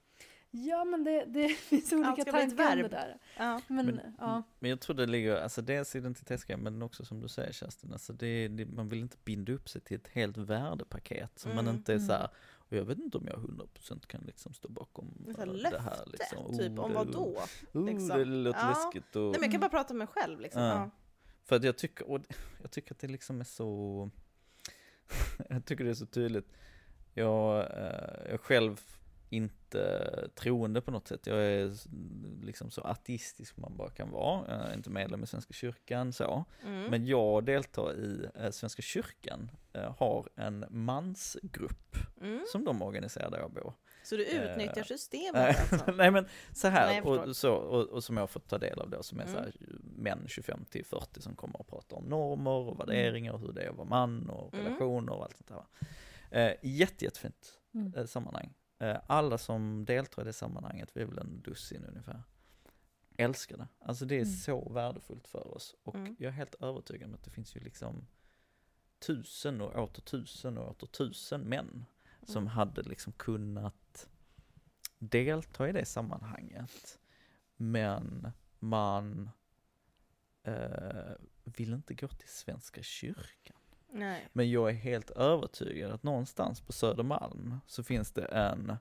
Ja men det, det finns olika tankar om det där. Ja. Men, Men- ja. Men jag tror det ligger, alltså dels identitetsgrej, men också som du säger Kerstin, alltså det, det, man vill inte binda upp sig till ett helt värdepaket som man Mm. inte är Mm. så här, och jag vet inte om jag 100% kan liksom stå bakom Det eh, det här löfte, liksom. typ Oh, om det- vad då? Oh, liksom? det låter Ja. läskigt och, Nej men jag kan bara prata med mig själv liksom. Ja. Ja. för att jag tycker, och jag tycker att det liksom är så, jag tycker det är så tydligt. Jag, eh, jag själv inte troende på något sätt. Jag är liksom så ateistisk man bara kan vara. Jag är inte medlem i Svenska kyrkan så. Mm. Men jag deltar i eh, Svenska kyrkan, eh, har en mansgrupp Mm. som de organiserar där jag bor. Så du Eh, utnyttjar systemet alltså? Nej men så här, Nej, och, så, och, och som jag har fått ta del av då, som är Mm. så här, män 25 till 40 som kommer och pratar om normer och värderingar och hur det är att vara man och Mm. relationer och allt sånt där. Eh, jätte, jättefint Mm. sammanhang. Eh, alla som deltar i det sammanhanget, vi är väl en dussin ungefär, älskar det. Alltså det är Mm. så värdefullt för oss. Och Mm. jag är helt övertygad om att det finns ju liksom tusen och åter tusen och åter tusen män som Mm. hade liksom kunnat delta i det sammanhanget. Men man eh, vill inte gå till Svenska kyrkan. Nej. Men jag är helt övertygad att någonstans på Södermalm så finns det en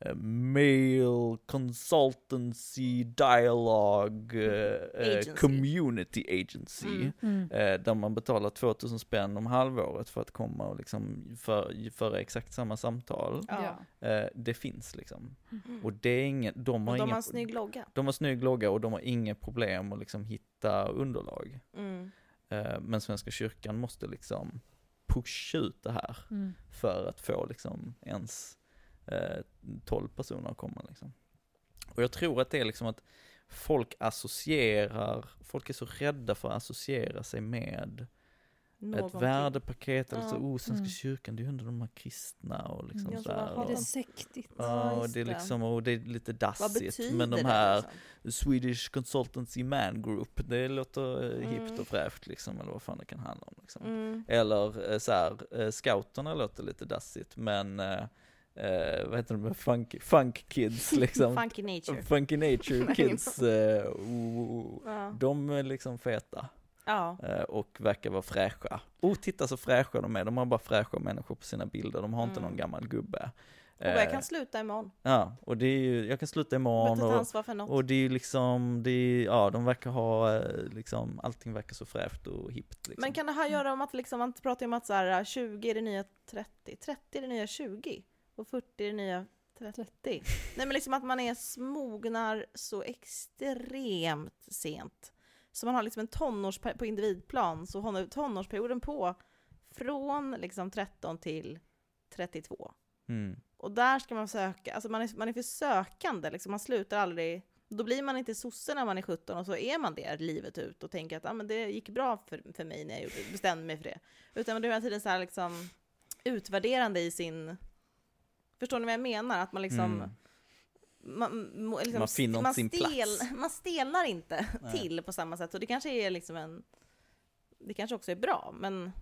eh, Male Consultancy Dialogue eh, eh, Agency. Community Agency. Mm. Mm. Eh, där man betalar 2000 spänn om halvåret för att komma och liksom för, föra exakt samma samtal. Ja. Eh, det finns liksom. Mm. Och det är ingen, de har Och de inga, har en snygg logga. de har snygg logga och de har inga problem att liksom hitta underlag. Eh, men Svenska kyrkan måste liksom pusha ut det här Mm. för att få liksom ens eh, 12 personer att komma liksom. Och jag tror att det är liksom att folk associerar, folk är så rädda för att associera sig med ett Någonting. värdepaket, eller så, Ja. oh, Svenska Mm. kyrkan, det är ju ändå de här kristna och liksom Ja, så här, Är det och, sektigt? Ja, och det är liksom, och det är lite dassigt, men de här liksom? Swedish Consultancy Man Group, det låter eh, hippt Mm. och fräscht liksom, eller vad fan det kan handla om liksom. Mm. Eller eh, så här, eh, scouterna låter lite dassigt, men eh, vad heter de, funk, funk kids liksom. Funky nature. Funky nature kids, eh, oh, Ja. de är liksom feta ja. eh, och verkar vara fräscha. Oh, titta så fräscha de är, de har bara fräscha människor på sina bilder, de har inte Mm. någon gammal gubbe. Och jag Eh, kan sluta imorgon. Ja, och det är ju, jag kan sluta imorgon och, och det är ju liksom, det är, ja de verkar ha, eh, liksom, allting verkar så fräscht och hippt liksom. Men kan det här göra om att liksom, man pratar om att så här, 20 är det nya 30, 30 är det nya 20 och 40 är det nya 30. Nej men liksom att man är smognar så extremt sent. Så man har liksom en tonårsperiod på individplan, så har tonårsperioden på från liksom 13 till 32. Mm. Och där ska man söka, alltså man är, man är för sökande, liksom. man slutar aldrig då blir man inte sosse när man är 17 och så är man det livet ut och tänker att ah, men det gick bra för, för mig när jag gjorde, bestämde mig för det. Utan det är hela tiden så här liksom utvärderande i sin... Förstår ni vad jag menar? Att man liksom... Mm. Man, liksom, Man finner inte man sin plats. Man stelnar inte Nej. till på samma sätt och det kanske är liksom en... Det kanske också är bra, men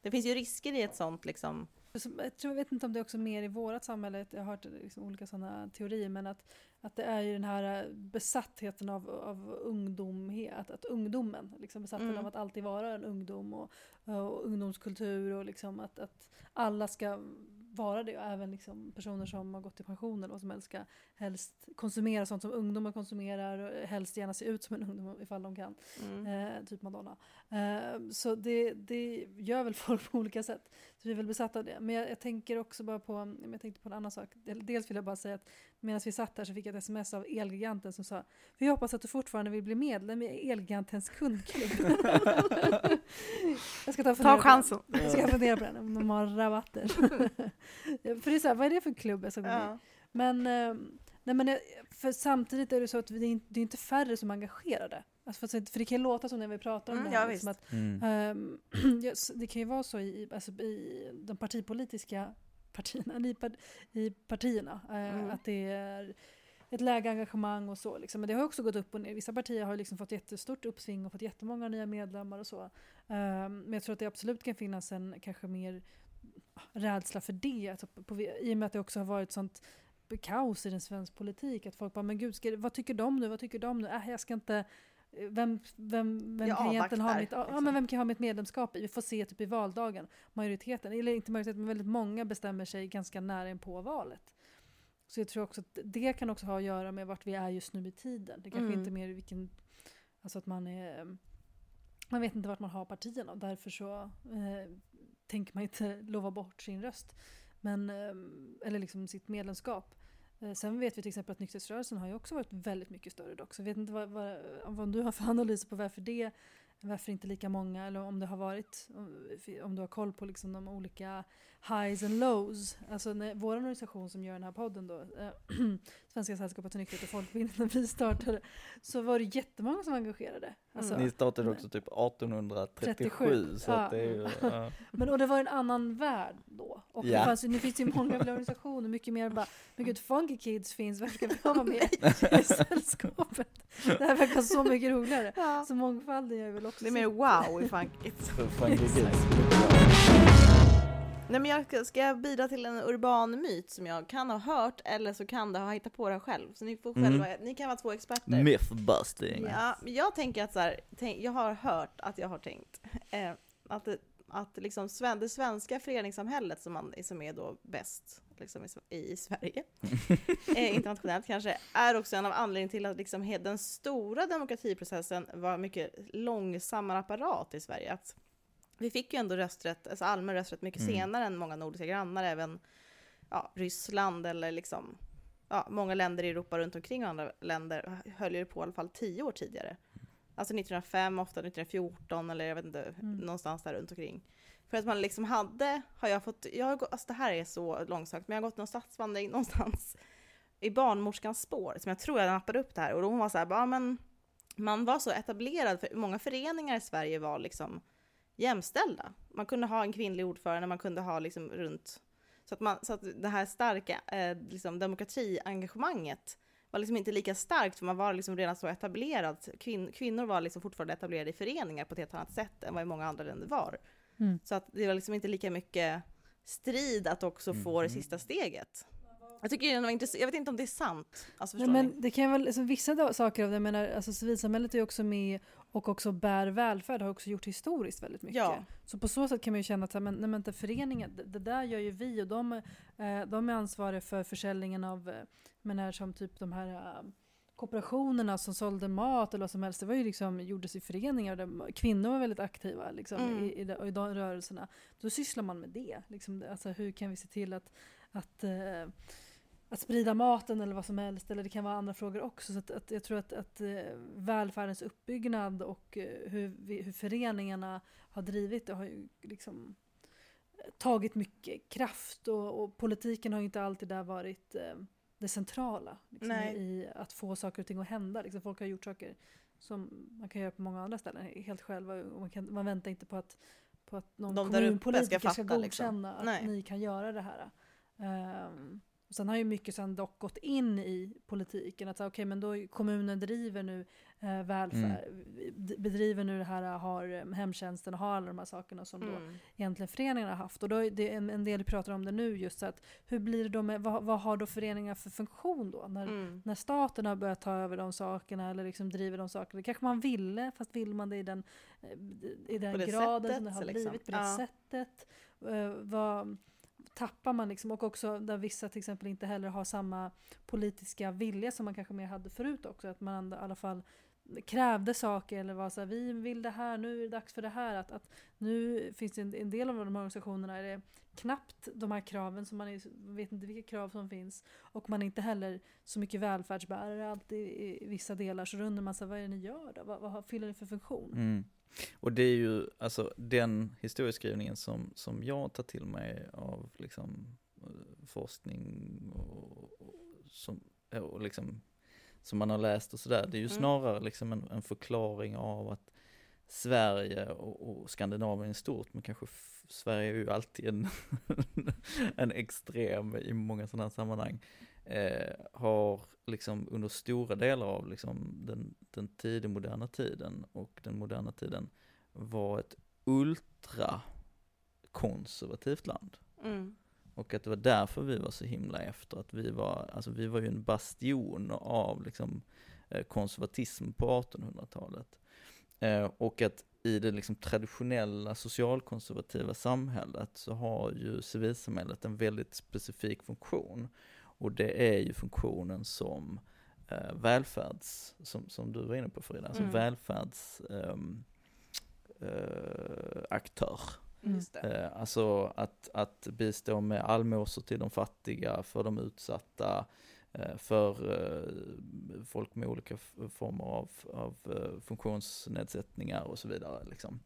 det finns ju risker i ett sånt liksom... Jag, tror, jag vet inte om det är också mer i vårt samhälle, jag har hört liksom olika sådana teorier, men att, att det är ju den här eh, besattheten av, av ungdomhet, att, att ungdomen, liksom besattheten Mm. av att alltid vara en ungdom och, och ungdomskultur och liksom att, att alla ska vara det och även liksom personer som har gått i pension eller vad som helst ska helst konsumera sånt som ungdomar konsumerar och helst gärna se ut som en ungdom ifall de kan. Mm. Eh, typ Madonna. Eh, så det, det gör väl folk på olika sätt. Så vi är väl besatta av det. Men jag, jag tänker också bara på, jag tänkte på en annan sak. Del- Dels vill jag bara säga att medan vi satt här så fick jag ett sms av Elgiganten som sa Vi hoppas att du fortfarande vill bli medlem i Elgigantens kundklubb. jag ska ta, Ta chansen. Jag ska fundera på den, om de har rabatter. För det är så här, vad är det för klubb jag ska gå med. Men, eh, nej men jag- för samtidigt är det så att det är inte, det är inte färre som är engagerade. Alltså för, för det kan ju låta som när vi pratar om Mm, det här. ja, liksom att, Mm. ehm, s- det kan ju vara så i, alltså i de partipolitiska partierna, i, par, i partierna, eh, Mm. att det är ett läge engagemang och så. Liksom. Men det har också gått upp och ner. Vissa partier har liksom fått jättestort uppsving och fått jättemånga nya medlemmar och så. Ehm, men jag tror att det absolut kan finnas en kanske mer rädsla för det. Alltså på, på, I och med att det också har varit sånt kaos i den svensk politik. Att folk bara, men gud, ska, vad tycker de nu? Vad tycker de nu? Äh, jag ska inte... Vem, vem, vem, Jag kan egentligen ha mitt, ja, liksom. men vem kan jag ha mitt medlemskap i? Vi får se typ i valdagen. Majoriteten, eller inte majoriteten, men väldigt många bestämmer sig ganska nära in på valet. Så jag tror också att det kan också ha att göra med vart vi är just nu i tiden. Det kanske Mm. inte mer vilken... Alltså att man är... Man vet inte vart man har partierna och därför så eh, tänker man inte lova bort sin röst. Men, ehm, eller liksom sitt medlemskap. Eh, sen vet vi till exempel att nykterhetsrörelsen har ju också varit väldigt mycket större dock. Så jag vet inte vad, vad, vad du har för analyser på varför det varför inte lika många eller om det har varit om du har koll på liksom de olika highs and lows. Alltså när, vår organisation som gör den här podden då, eh, Svenska sällskapet för nykterhet och folkbildning, när vi startade så var det jättemånga som var engagerade. Alltså, Ni startade också typ 1837, 37, så ja. att det är ju, ja. Men, och det var en annan värld då. Och Ja. det fanns, nu finns det ju många fler organisationer, mycket mer bara, men gud, Funky Kids finns, varför ska vi vara med i sällskapet? Det här verkar så mycket roligare. Ja. Så mångfalden gör väl också Det är mer wow i. Funky Kids. Nej men jag ska, ska jag bidra till en urban myt som jag kan ha hört eller så kan det ha hittat på det själv. Så ni får Mm. själva, ni kan vara två experter. Mythbusting. Ja, jag tänker att så här, tänk, jag har hört att jag har tänkt eh, att det, att liksom sven, det svenska föreningssamhället som, man, som är då bäst liksom i, i Sverige, eh, internationellt kanske, är också en av anledningarna till att liksom den stora demokratiprocessen var mycket långsammare apparat i Sverige. Att vi fick ju ändå rösträtt, alltså allmän rösträtt mycket Mm. senare än många nordiska grannar, även ja, Ryssland eller liksom ja, många länder i Europa runt omkring och andra länder höll ju på i alla fall tio år tidigare. Alltså 1905, ofta 1914 eller jag vet inte, Mm. någonstans där runt omkring. För att man liksom hade, har jag fått, jag har gått, alltså det här är så långsökt, men jag har gått någon stadsvandring någonstans i barnmorskans spår, som jag tror jag nappade upp det här, och då hon var så här, bara, men man var så etablerad, för många föreningar i Sverige var liksom jämställda. Man kunde ha en kvinnlig ordförande, man kunde ha liksom runt, så att, man, så att det här starka eh, liksom demokratiengagemanget var liksom inte lika starkt, för man var liksom redan så etablerad. Kvin, kvinnor var liksom fortfarande etablerade i föreningar på ett helt annat sätt än vad i många andra länder var. Mm. Så att det var liksom inte lika mycket strid att också få det Mhm. sista steget. Jag tycker det var intressant, jag vet inte om det är sant. Alltså Nej, ni? men det kan väl, alltså, vissa saker av det, jag menar, alltså, civilsamhället är ju också med och också bär välfärd har också gjort historiskt väldigt mycket. Ja. Så på så sätt kan man ju känna att så här, men, nej, föreningen, det, det där gör ju vi och de, eh, de är ansvariga för försäljningen av, eh, men här som typ de här eh, kooperationerna som sålde mat eller vad som helst, det var ju liksom, gjordes i föreningar där kvinnor var väldigt aktiva liksom, Mm. i, i, de, i de rörelserna. Då sysslar man med det. Liksom, alltså, hur kan vi se till att, att eh, att sprida maten eller vad som helst, eller det kan vara andra frågor också. Så att, att jag tror att, att eh, välfärdens uppbyggnad och eh, hur, vi, hur föreningarna har drivit det har ju liksom tagit mycket kraft och, och politiken har ju inte alltid där varit eh, det centrala liksom, i att få saker och ting att hända. Liksom, folk har gjort saker som man kan göra på många andra ställen helt själva och man, kan, man väntar inte på att, på att någon De uppe ska kommunpolitiker ska, fatta, godkänna liksom. att ni kan göra det här. Ehm, och sen har ju mycket sen dock gått in i politiken. Att så, okay, men då kommunen driver nu eh, välfärd, d- bedriver nu det här, har eh, hemtjänsten och har alla de här sakerna som då Mm. egentligen föreningarna har haft. Och då är det en, en del pratar om det nu just att hur blir det då med, vad, vad har då föreningar för funktion då? När, Mm. när staten har börjat ta över de sakerna eller liksom driver de sakerna. Det kanske man ville, fast vill man det i den, eh, i den graden som sättet, det har liksom. blivit, på det Ja. sättet. Eh, vad tappar man liksom, och också där vissa till exempel inte heller har samma politiska vilja som man kanske mer hade förut också. Att man i alla fall krävde saker eller var så här, vi vill det här, nu är det dags för det här. Att, att nu finns det en, en del av de här organisationerna är det knappt de här kraven, som man är, vet inte vilka krav som finns. Och man är inte heller så mycket välfärdsbärare alltid i, i vissa delar. Så då undrar man så här, vad är det ni gör då? Vad, vad fyller ni för funktion? Mm. Och det är ju, alltså den historieskrivningen som, som jag tar till mig av liksom eh, forskning och, och, som, och liksom, som man har läst och sådär, det är ju Mm. snarare liksom en, en förklaring av att Sverige och, och Skandinavien i stort, men kanske Sverige är ju alltid en, en extrem i många sådana här sammanhang, eh, har liksom under stora delar av liksom den, den tidigmoderna tiden och den moderna tiden var ett ultra konservativt land. Mm. Och att det var därför vi var så himla efter, att vi var, alltså vi var ju en bastion av liksom eh, konservatism på 1800-talet. Eh, och att i det liksom traditionella socialkonservativa samhället så har ju civilsamhället en väldigt specifik funktion. Och det är ju funktionen som eh, välfärds, som, som du var inne på Frida, alltså Mm. välfärds ehm, eh, aktör. Mm. Eh, alltså att, att bistå med allmosor till de fattiga, för de utsatta, eh, för eh, folk med olika former av, av eh, funktionsnedsättningar och så vidare. Liksom.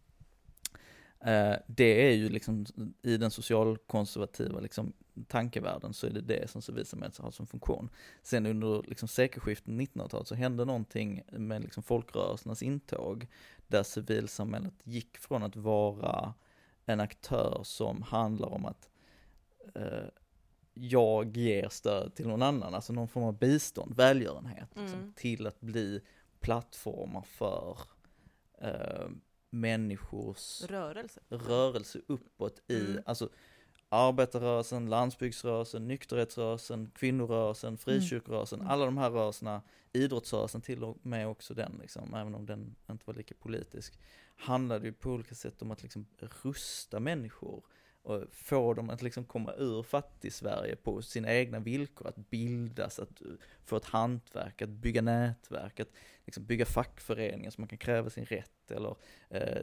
Eh, Det är ju liksom i den socialkonservativa liksom, tankevärlden så är det det som civilsamhället har som funktion. Sen under liksom, sekelskiftet 1900-talet så hände någonting med liksom, folkrörelsernas intåg där civilsamhället gick från att vara en aktör som handlar om att eh, jag ger stöd till någon annan, alltså någon form av bistånd, välgörenhet, liksom, Mm. till att bli plattformar för eh, människors Rörelse. rörelse uppåt i, Mm. alltså arbetarrörelsen, landsbygdsrörelsen, nykterhetsrörelsen, kvinnorörelsen, frikyrkorörelsen, Mm. alla de här rörelserna, idrottsrörelsen till och med också den liksom, även om den inte var lika politisk, handlar det ju på olika sätt om att liksom rusta människor och få dem att liksom komma ur fattig-Sverige på sina egna villkor, att bildas, att få ett hantverk, att bygga nätverk, att liksom bygga fackföreningar så man kan kräva sin rätt eller eh,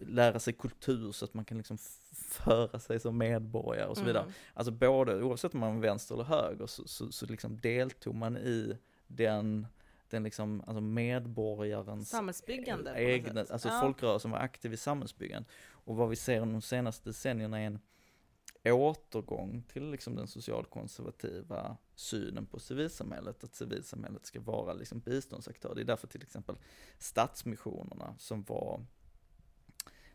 lära sig kultur så att man kan liksom föra sig som medborgare och så vidare. Mm. Alltså både, oavsett om man var vänster eller höger, så, så, så liksom deltog man i den den liksom, alltså medborgarens Samhällsbyggande egna, alltså Ja. folkrörelsen var aktiv i samhällsbyggandet. Och vad vi ser de senaste decennierna är en återgång till liksom den socialkonservativa synen på civilsamhället, att civilsamhället ska vara liksom biståndsaktör. Det är därför till exempel stadsmissionerna som var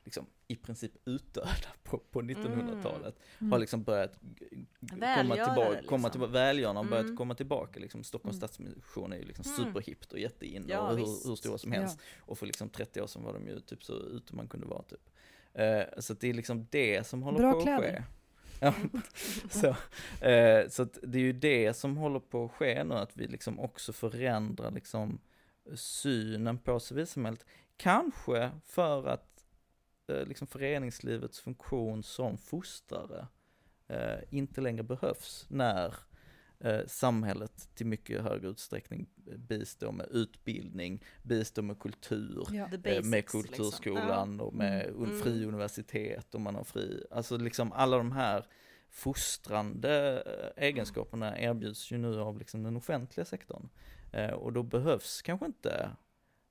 liksom i princip utdöda på, på 1900-talet Mm. har liksom börjat komma tillbaka, liksom. komma tillbaka, välgörarna har börjat Mm. komma tillbaka liksom. Stockholms Mm. stadsmission är ju liksom Mm. superhippt och jätteinne Ja, och hur, hur stora som Ja. helst. Och för liksom 30 år sedan var de ju typ så ute man kunde vara typ. Eh, så att det är liksom det som håller Bra på att kläder. ske. Ja, så, eh, så att det är ju det som håller på att ske nu, att vi liksom också förändrar liksom synen på civilsamhället. Kanske för att eh, liksom föreningslivets funktion som fostrare eh, inte längre behövs när eh, samhället till mycket högre utsträckning bistår med utbildning, bistår med kultur, Ja. Eh, basics, med liksom. kulturskolan och med Mm. un- fri universitet och man har fri, alltså liksom alla de här fostrande eh, egenskaperna erbjuds ju nu av liksom den offentliga sektorn. Eh, och då behövs kanske inte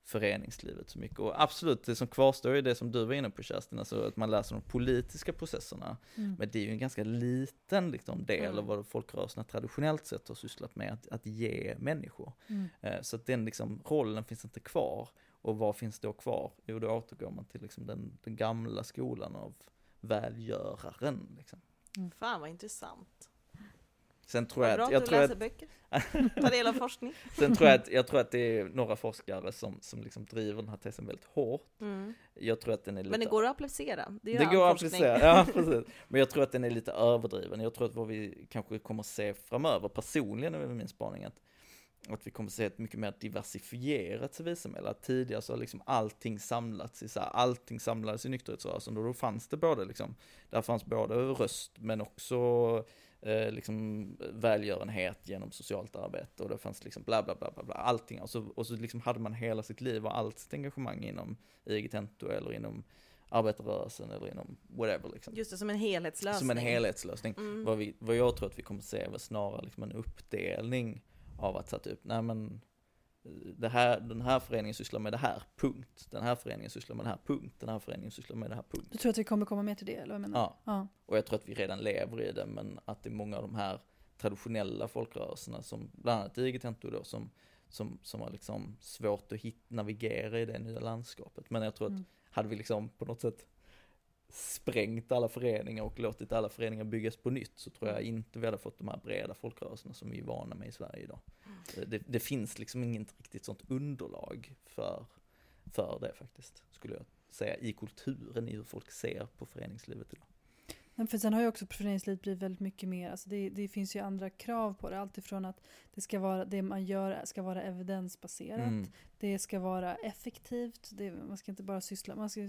föreningslivet så mycket. Och absolut, det som kvarstår är det som du var inne på Kerstin, alltså att man läser de politiska processerna. Mm. Men det är ju en ganska liten liksom, del Mm. av vad folkrörelserna traditionellt sett har sysslat med, att, att ge människor. Mm. Eh, Så att den liksom, rollen finns inte kvar. Och vad finns då kvar? Jo, då återgår man till liksom den, den gamla skolan av välgöraren. Liksom. Fan vad intressant. Sen tror jag bra att, att jag du tror läser att, böcker. Ta del av forskning. sen tror jag att, jag tror att det är några forskare som, som liksom driver den här tesen väldigt hårt. Mm. Jag tror att den är lite Men det går att applicera. Det, Det går att applicera, ja precis. Men jag tror att den är lite överdriven. Jag tror att vad vi kanske kommer se framöver, personligen är min spaning att, att vi kommer se ett mycket mer diversifierat civilsamhälle. Att tidigare så har liksom allting samlats i så här, allting samlades i nykterhetsrörelsen och då fanns det både liksom, där fanns både röst men också eh, liksom välgörenhet genom socialt arbete och det fanns liksom bla bla bla bla, bla allting. Och så, och så liksom hade man hela sitt liv och allt sitt engagemang inom IG Tento eller inom arbetarrörelsen eller inom whatever liksom. Just det, som en helhetslösning. Som en helhetslösning. Mm. Vad, vi, vad jag tror att vi kommer se väl snarare liksom en uppdelning av att sätta upp, nej men eh, det här, den här föreningen sysslar med det här, punkt. Den här föreningen sysslar med det här, punkt. Den här föreningen sysslar med det här, punkt. Du tror att vi kommer komma mer till det, eller vad menar? Ja, Ja. och jag tror att vi redan lever i det, men att det är många av de här traditionella folkrörelserna, som bland annat IG Tento då, som, som, som har liksom svårt att hit, navigera i det nya landskapet. Men jag tror att Mm. hade vi liksom på något sätt sprängt alla föreningar och låtit alla föreningar byggas på nytt så tror jag inte vi hade fått de här breda folkrörelserna som vi är vana med i Sverige idag. Det, det finns liksom inget riktigt sånt underlag för, för det faktiskt, skulle jag säga, i kulturen, i hur folk ser på föreningslivet idag. Men för sen har ju också föreningslivet blivit väldigt mycket mer, alltså det, det finns ju andra krav på det. Alltifrån att det, ska vara, det man gör ska vara evidensbaserat, Mm. Det ska vara effektivt, det, man ska inte bara syssla, man ska,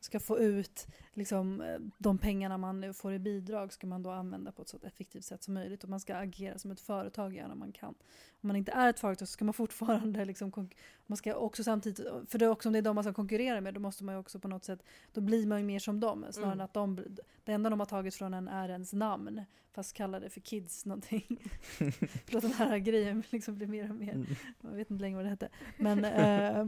ska få ut liksom, eh, de pengarna man får i bidrag ska man då använda på ett så effektivt sätt som möjligt och man ska agera som ett företag gärna om man kan. Om man inte är ett företag så ska man fortfarande liksom, man ska också samtidigt, för det också om det är de man ska konkurrera med då måste man ju också på något sätt, då blir man ju mer som dem snarare Mm. än att de, det enda de har tagit från en är ens namn fast kallar det för kids någonting. Förlåt den här grejen liksom blir mer och mer Mm. jag vet inte längre vad det hette. Men, eh, Eh,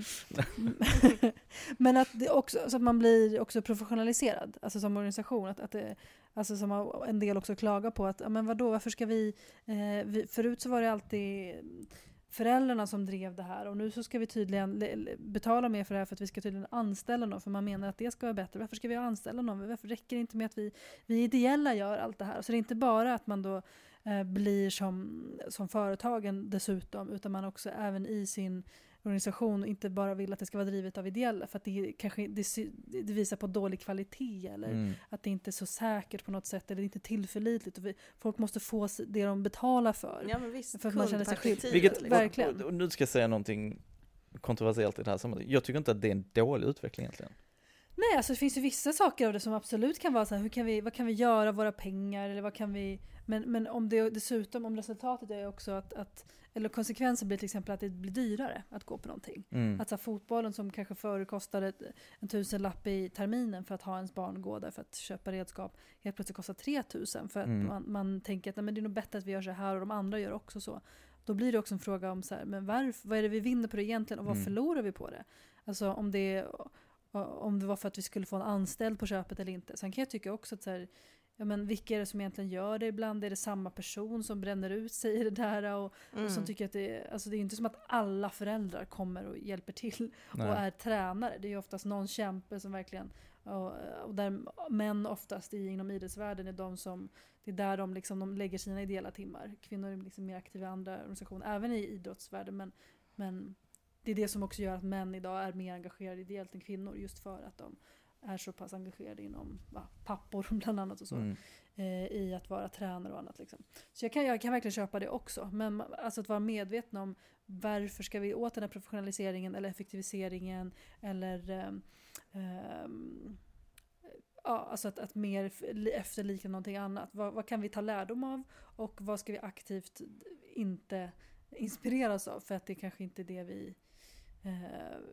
men att det också, så att man blir också professionaliserad, alltså som organisation. Att, att det, alltså som en del också klagar på att, ja, men vadå, varför ska vi, eh, vi... Förut så var det alltid föräldrarna som drev det här och nu så ska vi tydligen betala mer för det här för att vi ska tydligen anställa någon för man menar att det ska vara bättre. Varför ska vi anställa någon? Varför räcker det inte med att vi, vi ideella gör allt det här? Så det är inte bara att man då eh, blir som, som företagen dessutom utan man också även i sin organisation inte bara vill att det ska vara drivet av ideella för att det, kanske, det, det visar på dålig kvalitet eller Mm. att det inte är så säkert på något sätt eller inte tillförlitligt. Och vi, folk måste få det de betalar för. Ja men visst, För att man känner sig kundperspektivet, Vilket, liksom. verkligen. och, och nu ska jag säga någonting kontroversiellt i det här sammanhanget. Jag tycker inte att det är en dålig utveckling egentligen. Nej, alltså det finns ju vissa saker av det som absolut kan vara så här, hur kan vi, vad kan vi göra av våra pengar? Eller vad kan vi, men, men om det dessutom, om resultatet är också att, att eller konsekvensen blir till exempel att det blir dyrare att gå på någonting. Mm. Att så här, fotbollen som kanske förr kostade en tusenlapp i terminen för att ha ens barn gå där för att köpa redskap, helt plötsligt kostar 3000 för att Mm. man, man tänker att nej, men det är nog bättre att vi gör så här och de andra gör också så. Då blir det också en fråga om så här, men varför, vad är det vi vinner på det egentligen och vad Mm. förlorar vi på det? Alltså om det, om det var för att vi skulle få en anställd på köpet eller inte. Sen kan jag tycka också att så här, ja, men vilka är det som egentligen gör det ibland? Är det samma person som bränner ut sig i det där? Och, och Mm. som tycker att det, är- alltså det är inte som att alla föräldrar kommer och hjälper till och Nej. är tränare. Det är oftast någon kämpe som verkligen, och, och där män oftast i, inom idrottsvärlden är de som, det är där de, liksom, de lägger sina ideella timmar. Kvinnor är liksom mer aktiva i andra organisationer, även i idrottsvärlden. Men, men det är det som också gör att män idag är mer engagerade ideellt än kvinnor, just för att de är så pass engagerade inom va, pappor bland annat och så Mm. eh, i att vara tränare och annat. Liksom. Så jag kan, jag kan verkligen köpa det också. Men alltså att vara medveten om varför ska vi åt den här professionaliseringen eller effektiviseringen eller ehm, ehm, ja, alltså att, att mer efterlikna någonting annat. Vad, vad kan vi ta lärdom av och vad ska vi aktivt inte inspireras av för att det kanske inte är det vi eh,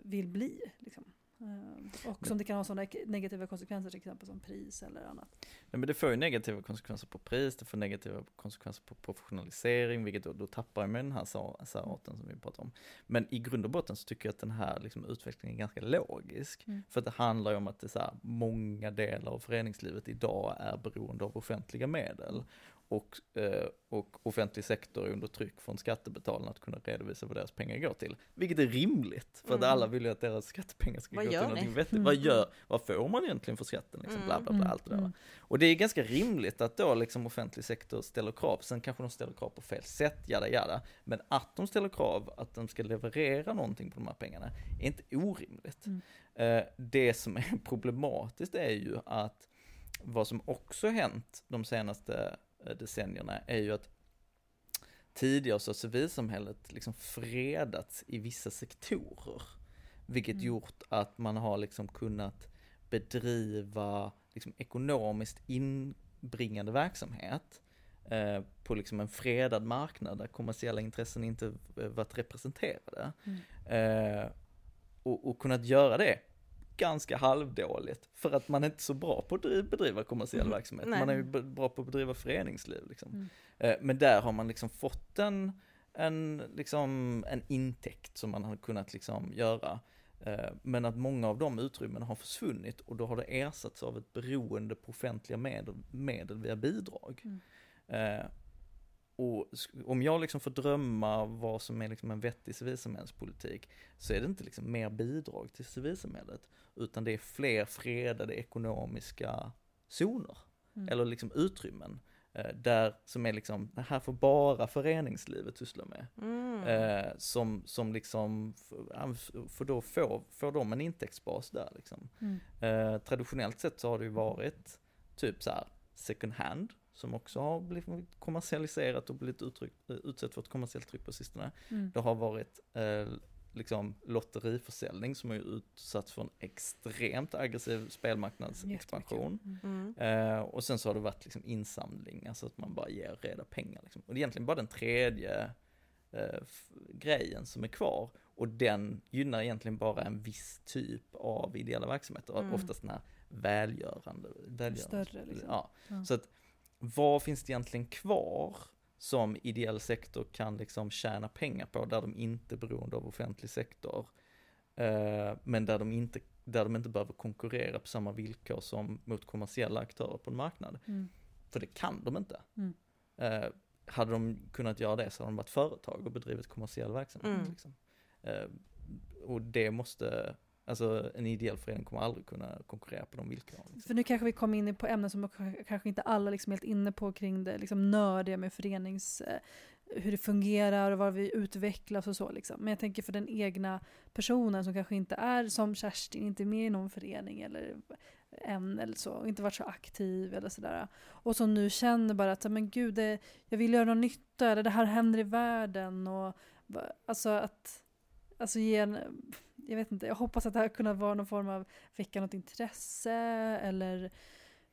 vill bli. Liksom. Eh, och som det kan ha sådana negativa konsekvenser till exempel som pris eller annat. Nej, men det får ju negativa konsekvenser på pris, det får negativa konsekvenser på professionalisering, vilket då, då tappar med den här särarten som vi pratar om. Men i grund och botten så tycker jag att den här liksom, utvecklingen är ganska logisk. Mm. För att det handlar ju om att det så här, många delar av föreningslivet idag är beroende av offentliga medel. Och, eh, och offentlig sektor är under tryck från skattebetalarna att kunna redovisa vad deras pengar går till. Vilket är rimligt, för att Mm. alla vill ju att deras skattepengar ska Vad gå till någonting vettigt. Mm. Vad, gör, vad får man egentligen för skatten? Liksom, bla, bla, bla, Mm, allt det där. mm. Och det är ganska rimligt att då liksom offentlig sektor ställer krav, sen kanske de ställer krav på fel sätt, jada jada. Men att de ställer krav att de ska leverera någonting på de här pengarna är inte orimligt. Mm. Eh, det som är problematiskt är ju att vad som också hänt de senaste decennierna är ju att tidigare så har civilsamhället liksom fredats i vissa sektorer. Vilket Mm. gjort att man har liksom kunnat bedriva liksom ekonomiskt inbringande verksamhet eh, på liksom en fredad marknad där kommersiella intressen inte eh, varit representerade. Mm. Eh, och, och kunnat göra det ganska halvdåligt för att man är inte så bra på att driv- bedriva kommersiell Mm. verksamhet. Nej. Man är ju bra på att bedriva föreningsliv liksom. Mm. Eh, men där har man liksom fått en, en, liksom, en intäkt som man har kunnat liksom göra. Eh, Men att många av de utrymmena har försvunnit och då har det ersatts av ett beroende på offentliga medel, medel via bidrag. Mm. Och om jag liksom får drömma vad som är liksom en vettig civilsamhällespolitik så är det inte liksom mer bidrag till civilsamhället utan det är fler fredade ekonomiska zoner Mm. eller liksom utrymmen eh, där som är liksom, det här får bara föreningslivet syssla med. Mm. Eh, som, som liksom, för då får, får de en intäktsbas där liksom. Mm. Eh, traditionellt sett så har det ju varit typ så här second hand, som också har blivit kommersialiserat och blivit eh, utsatt för ett kommersiellt tryck på sistone. Mm. Det har varit eh, liksom lotteriförsäljning som är utsatt för en extremt aggressiv spelmarknadsexpansion. Mm. Mm. Eh, och sen så har det varit liksom insamling, alltså att man bara ger reda pengar. Liksom. Och det är egentligen bara den tredje eh, grejen som är kvar. Och den gynnar egentligen bara en viss typ av ideella verksamheter, Mm. oftast den här välgörande. välgörande Större, liksom. ja. Ja. Så att vad finns det egentligen kvar som ideell sektor kan liksom tjäna pengar på där de inte är beroende av offentlig sektor? Eh, men där de, inte, där de inte behöver konkurrera på samma villkor som mot kommersiella aktörer på en marknad. Mm. För det kan de inte. Mm. Eh, hade de kunnat göra det så hade de varit företag och bedrivit kommersiell verksamhet. Mm. Liksom. Eh, och det måste, alltså en ideell förening kommer aldrig kunna konkurrera på de villkoren. Liksom. För nu kanske vi kommer in på ämnen som kanske inte alla liksom är helt inne på kring det liksom nördiga med förenings... Eh, hur det fungerar och vad vi utvecklas och så. Liksom. Men jag tänker för den egna personen som kanske inte är som Kerstin, inte är med i någon förening eller än eller så, och inte varit så aktiv eller sådär. Och som nu känner bara att men gud, det, jag vill göra någon nytta, eller det här händer i världen. Och, alltså att alltså ge en, jag vet inte, jag hoppas att det här kunnat vara någon form av väcka något intresse eller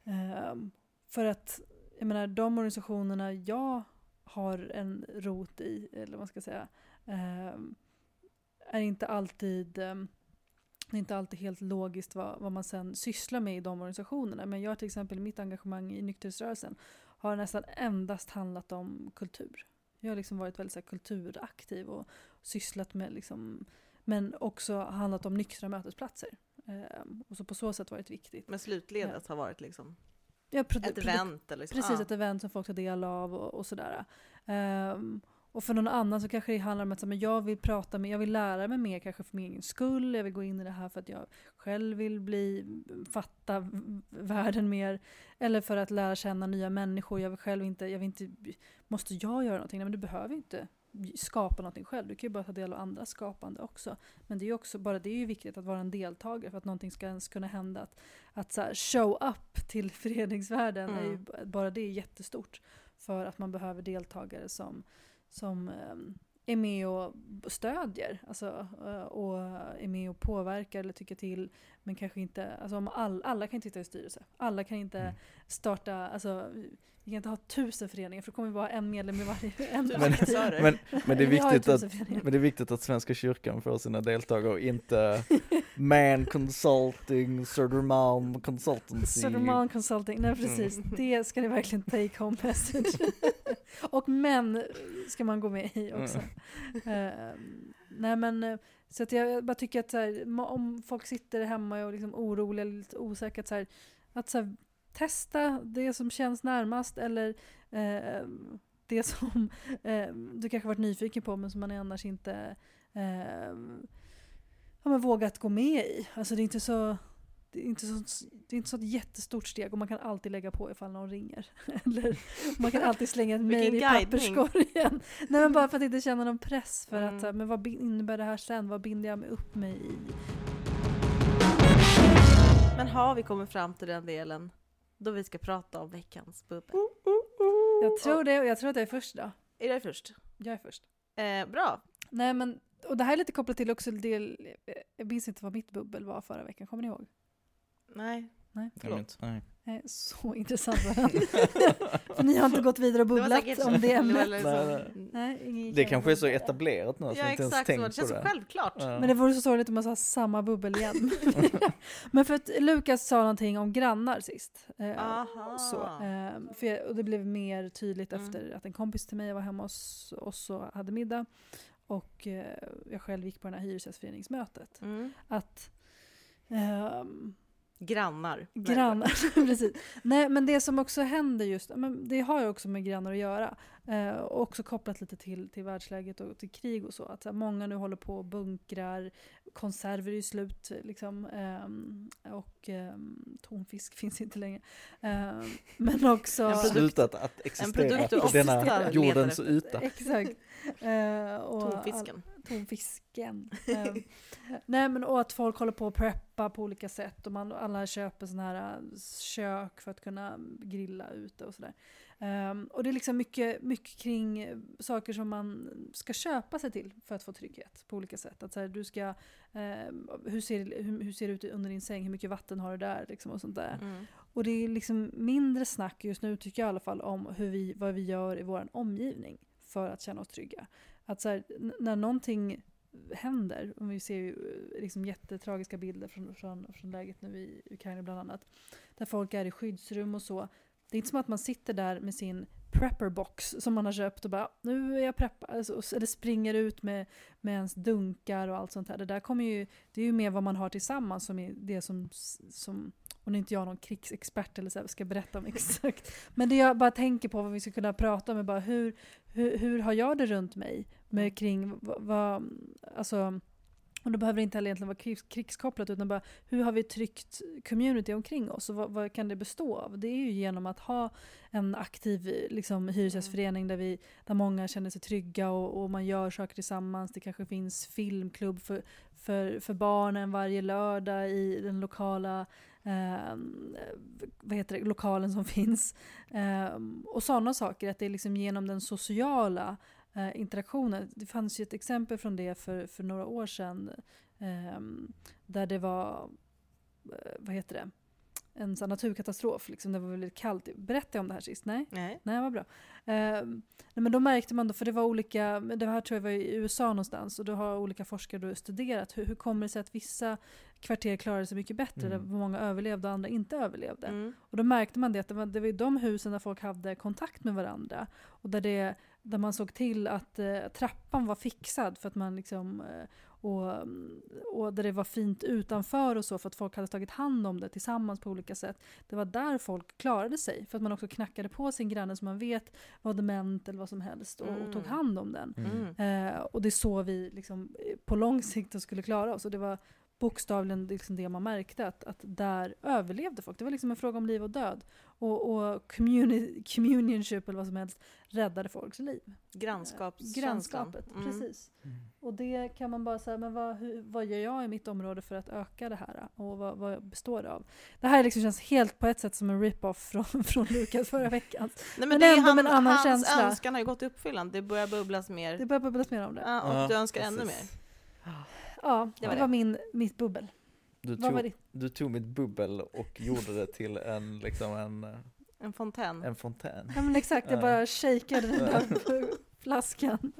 um, för att jag menar de organisationerna jag har en rot i, eller vad man ska säga, um, är inte alltid um, det är inte alltid helt logiskt vad, vad man sen sysslar med i de organisationerna. Men jag till exempel, mitt engagemang i nykterhetsrörelsen har nästan endast handlat om kultur. Jag har liksom varit väldigt så här, kulturaktiv och sysslat med liksom, men också handlat om nyktra mötesplatser. Ehm, och så på så sätt varit viktigt. Men slutledet har varit liksom Ja, produ- ett produ- event eller så. Precis, Ja. ett event som folk tar del av och, och sådär. Ehm, och för någon annan så kanske det handlar om att men jag vill prata med, jag vill lära mig mer kanske för min egen skull. Jag vill gå in i det här för att jag själv vill bli, fatta världen mer. Eller för att lära känna nya människor. Jag vill själv inte, jag vill inte, måste jag göra någonting? Nej men du behöver inte skapa någonting själv. Du kan ju bara ta del av andras skapande också. Men det är ju också, bara det är ju viktigt att vara en deltagare för att någonting ska ens kunna hända. Att, att så show up till föreningsvärlden, är ju, Mm. bara det är jättestort. För att man behöver deltagare som, som ehm, är med och stödjer. Alltså, eh, och är med och påverkar eller tycker till. Men kanske inte, alltså om all, alla kan inte sitta i styrelse. Alla kan inte Mm. starta, alltså vi kan inte ha tusen föreningar för då kommer vi bara ha en medlem i varje. En Men-. Men, men det är Vi viktigt att. Men det är viktigt att Svenska kyrkan får sina deltagare och inte Man Consulting, Södermalm Consultancy. Södermalm Consulting, nej precis. Mm. Det ska ni verkligen take home message. och män ska man gå med i också. Ehm, nej men, eh, så att jag bara tycker att här, om folk sitter hemma och är liksom oroliga eller lite osäkra, att, så här, att så här, testa det som känns närmast eller eh, det som eh, du kanske varit nyfiken på men som man annars inte eh, ja, vågat gå med i. Alltså det är inte så det är, inte så, det är inte så ett jättestort steg och man kan alltid lägga på ifall någon ringer. Eller man kan alltid slänga ett mejl i papperskorgen. Nej men bara för att inte känna någon press för Mm. att, men vad innebär det här sen? Vad binder jag mig upp mig i? Men har vi kommit fram till den delen då vi ska prata om veckans bubbel? Jag tror det och jag tror att jag är först idag. Är det först? Jag är först. Eh, bra. Nej men, och det här är lite kopplat till också det, jag minns inte vad mitt bubbel var förra veckan, kommer ni ihåg? Nej. Nej. Vet, nej. Nej, så intressant var det. För ni har inte gått vidare och Det bubblat säkert- om det ämnet. liksom- Nej, Nej, ingen Det kanske är så etablerat nu så Ja inte ens exakt så, tänkt det känns på så det. självklart. Ja. Men det vore så sorgligt om man sa samma bubbel igen. Men för att Lukas sa någonting om grannar sist. Eh, Aha. så, eh, för jag, och det blev mer tydligt Mm. efter att en kompis till mig var hemma hos oss och hade middag. Och eh, jag själv gick på det här hyresgästföreningsmötet. Mm. Att ehm, Grannar. Grannar, precis. Nej, men det som också händer just, men det har ju också med grannar att göra. Eh, och också kopplat lite till, till världsläget och till krig och så. Att så här, många nu håller på och bunkrar, konserver är ju slut liksom. ehm, och ehm, tonfisk finns inte längre. Ehm, men också... En produkt- Slutat att existera på denna jordens yta. Exakt. Eh, och Tonfisken. tonfisken. Eh, nej men och att folk håller på att preppa på olika sätt och man, alla köper sådana här eh, kök för att kunna grilla ute och sådär. Ehm, och det är liksom mycket, mycket kring saker som man ska köpa sig till för att få trygghet på olika sätt. Att så här, du ska, ehm, hur, ser, hur, hur ser det ut under din säng, hur mycket vatten har du där liksom och sånt där. Mm. Och det är liksom mindre snack just nu tycker jag i alla fall om hur vi, vad vi gör i vår omgivning för att känna oss trygga. Att så här, när någonting händer, och vi ser ju eh, liksom jättetragiska bilder från, från, från läget nu i Ukraina bland annat, där folk är i skyddsrum och så. Det är inte som att man sitter där med sin prepperbox som man har köpt och bara nu är jag preppad, alltså, eller springer ut med, med ens dunkar och allt sånt här. Det där kommer ju, det är ju mer vad man har tillsammans som är det som, som och nu är inte jag någon krigsexpert eller så här, ska berätta om exakt. Men det jag bara tänker på vad vi ska kunna prata om är bara hur, hur, hur har jag det runt mig? Med kring vad, vad alltså, och det behöver inte heller egentligen vara krigs, krigskopplat utan bara hur har vi tryckt community omkring oss och vad, vad kan det bestå av? Det är ju genom att ha en aktiv liksom, hyresgästförening där, vi, där många känner sig trygga och, och man gör saker tillsammans. Det kanske finns filmklubb för, för, för barnen varje lördag i den lokala eh, vad heter det, lokalen som finns. Eh, och sådana saker, att det är liksom genom den sociala eh, interaktionen. Det fanns ju ett exempel från det för, för några år sedan ehm, där det var, eh, vad heter det, en sån naturkatastrof. Liksom, det var väldigt kallt. Berättade jag om det här sist? Nej? Nej. Nej, vad bra. Nej, men då märkte man då, för det var olika, det här tror jag var i USA någonstans, och då har olika forskare då studerat hur, hur kommer det sig att vissa kvarter klarade sig mycket bättre, Mm. där många överlevde och andra inte överlevde. Mm. Och då märkte man det att det var, det var i de husen där folk hade kontakt med varandra och där, det, där man såg till att eh, trappan var fixad för att man liksom eh, och, och där det var fint utanför och så för att folk hade tagit hand om det tillsammans på olika sätt. Det var där folk klarade sig för att man också knackade på sin granne som man vet var dement eller vad som helst och, och tog Mm. hand om den. Mm. Eh, och det är så vi liksom, eh, på lång sikt skulle klara oss. Och det var bokstavligen liksom det man märkte, att, att där överlevde folk. Det var liksom en fråga om liv och död. Och, och communi- communionship eller vad som helst räddade folks liv. Grannskapskänslan. Grannskapet, Mm. precis. Mm. Och det kan man bara säga, men vad, hur, vad gör jag i mitt område för att öka det här? Och vad, vad består det av? Det här liksom känns helt på ett sätt som en rip-off från, från Lukas förra veckan. Nej, men, Men det är ändå han, med en annan hans känsla. önskan har ju gått i uppfyllande. Det börjar bubblas mer. Det börjar bubblas mer om det. Ja, och Ja, du önskar precis. ännu mer. Ja, det Det var, var det. min, mitt bubbel. Du, Vad var tog, ditt? du tog mitt bubbel och gjorde det till en, liksom en, eh, En fontän. en fontän. Ja men exakt, jag Ja. bara shakade den där flaskan.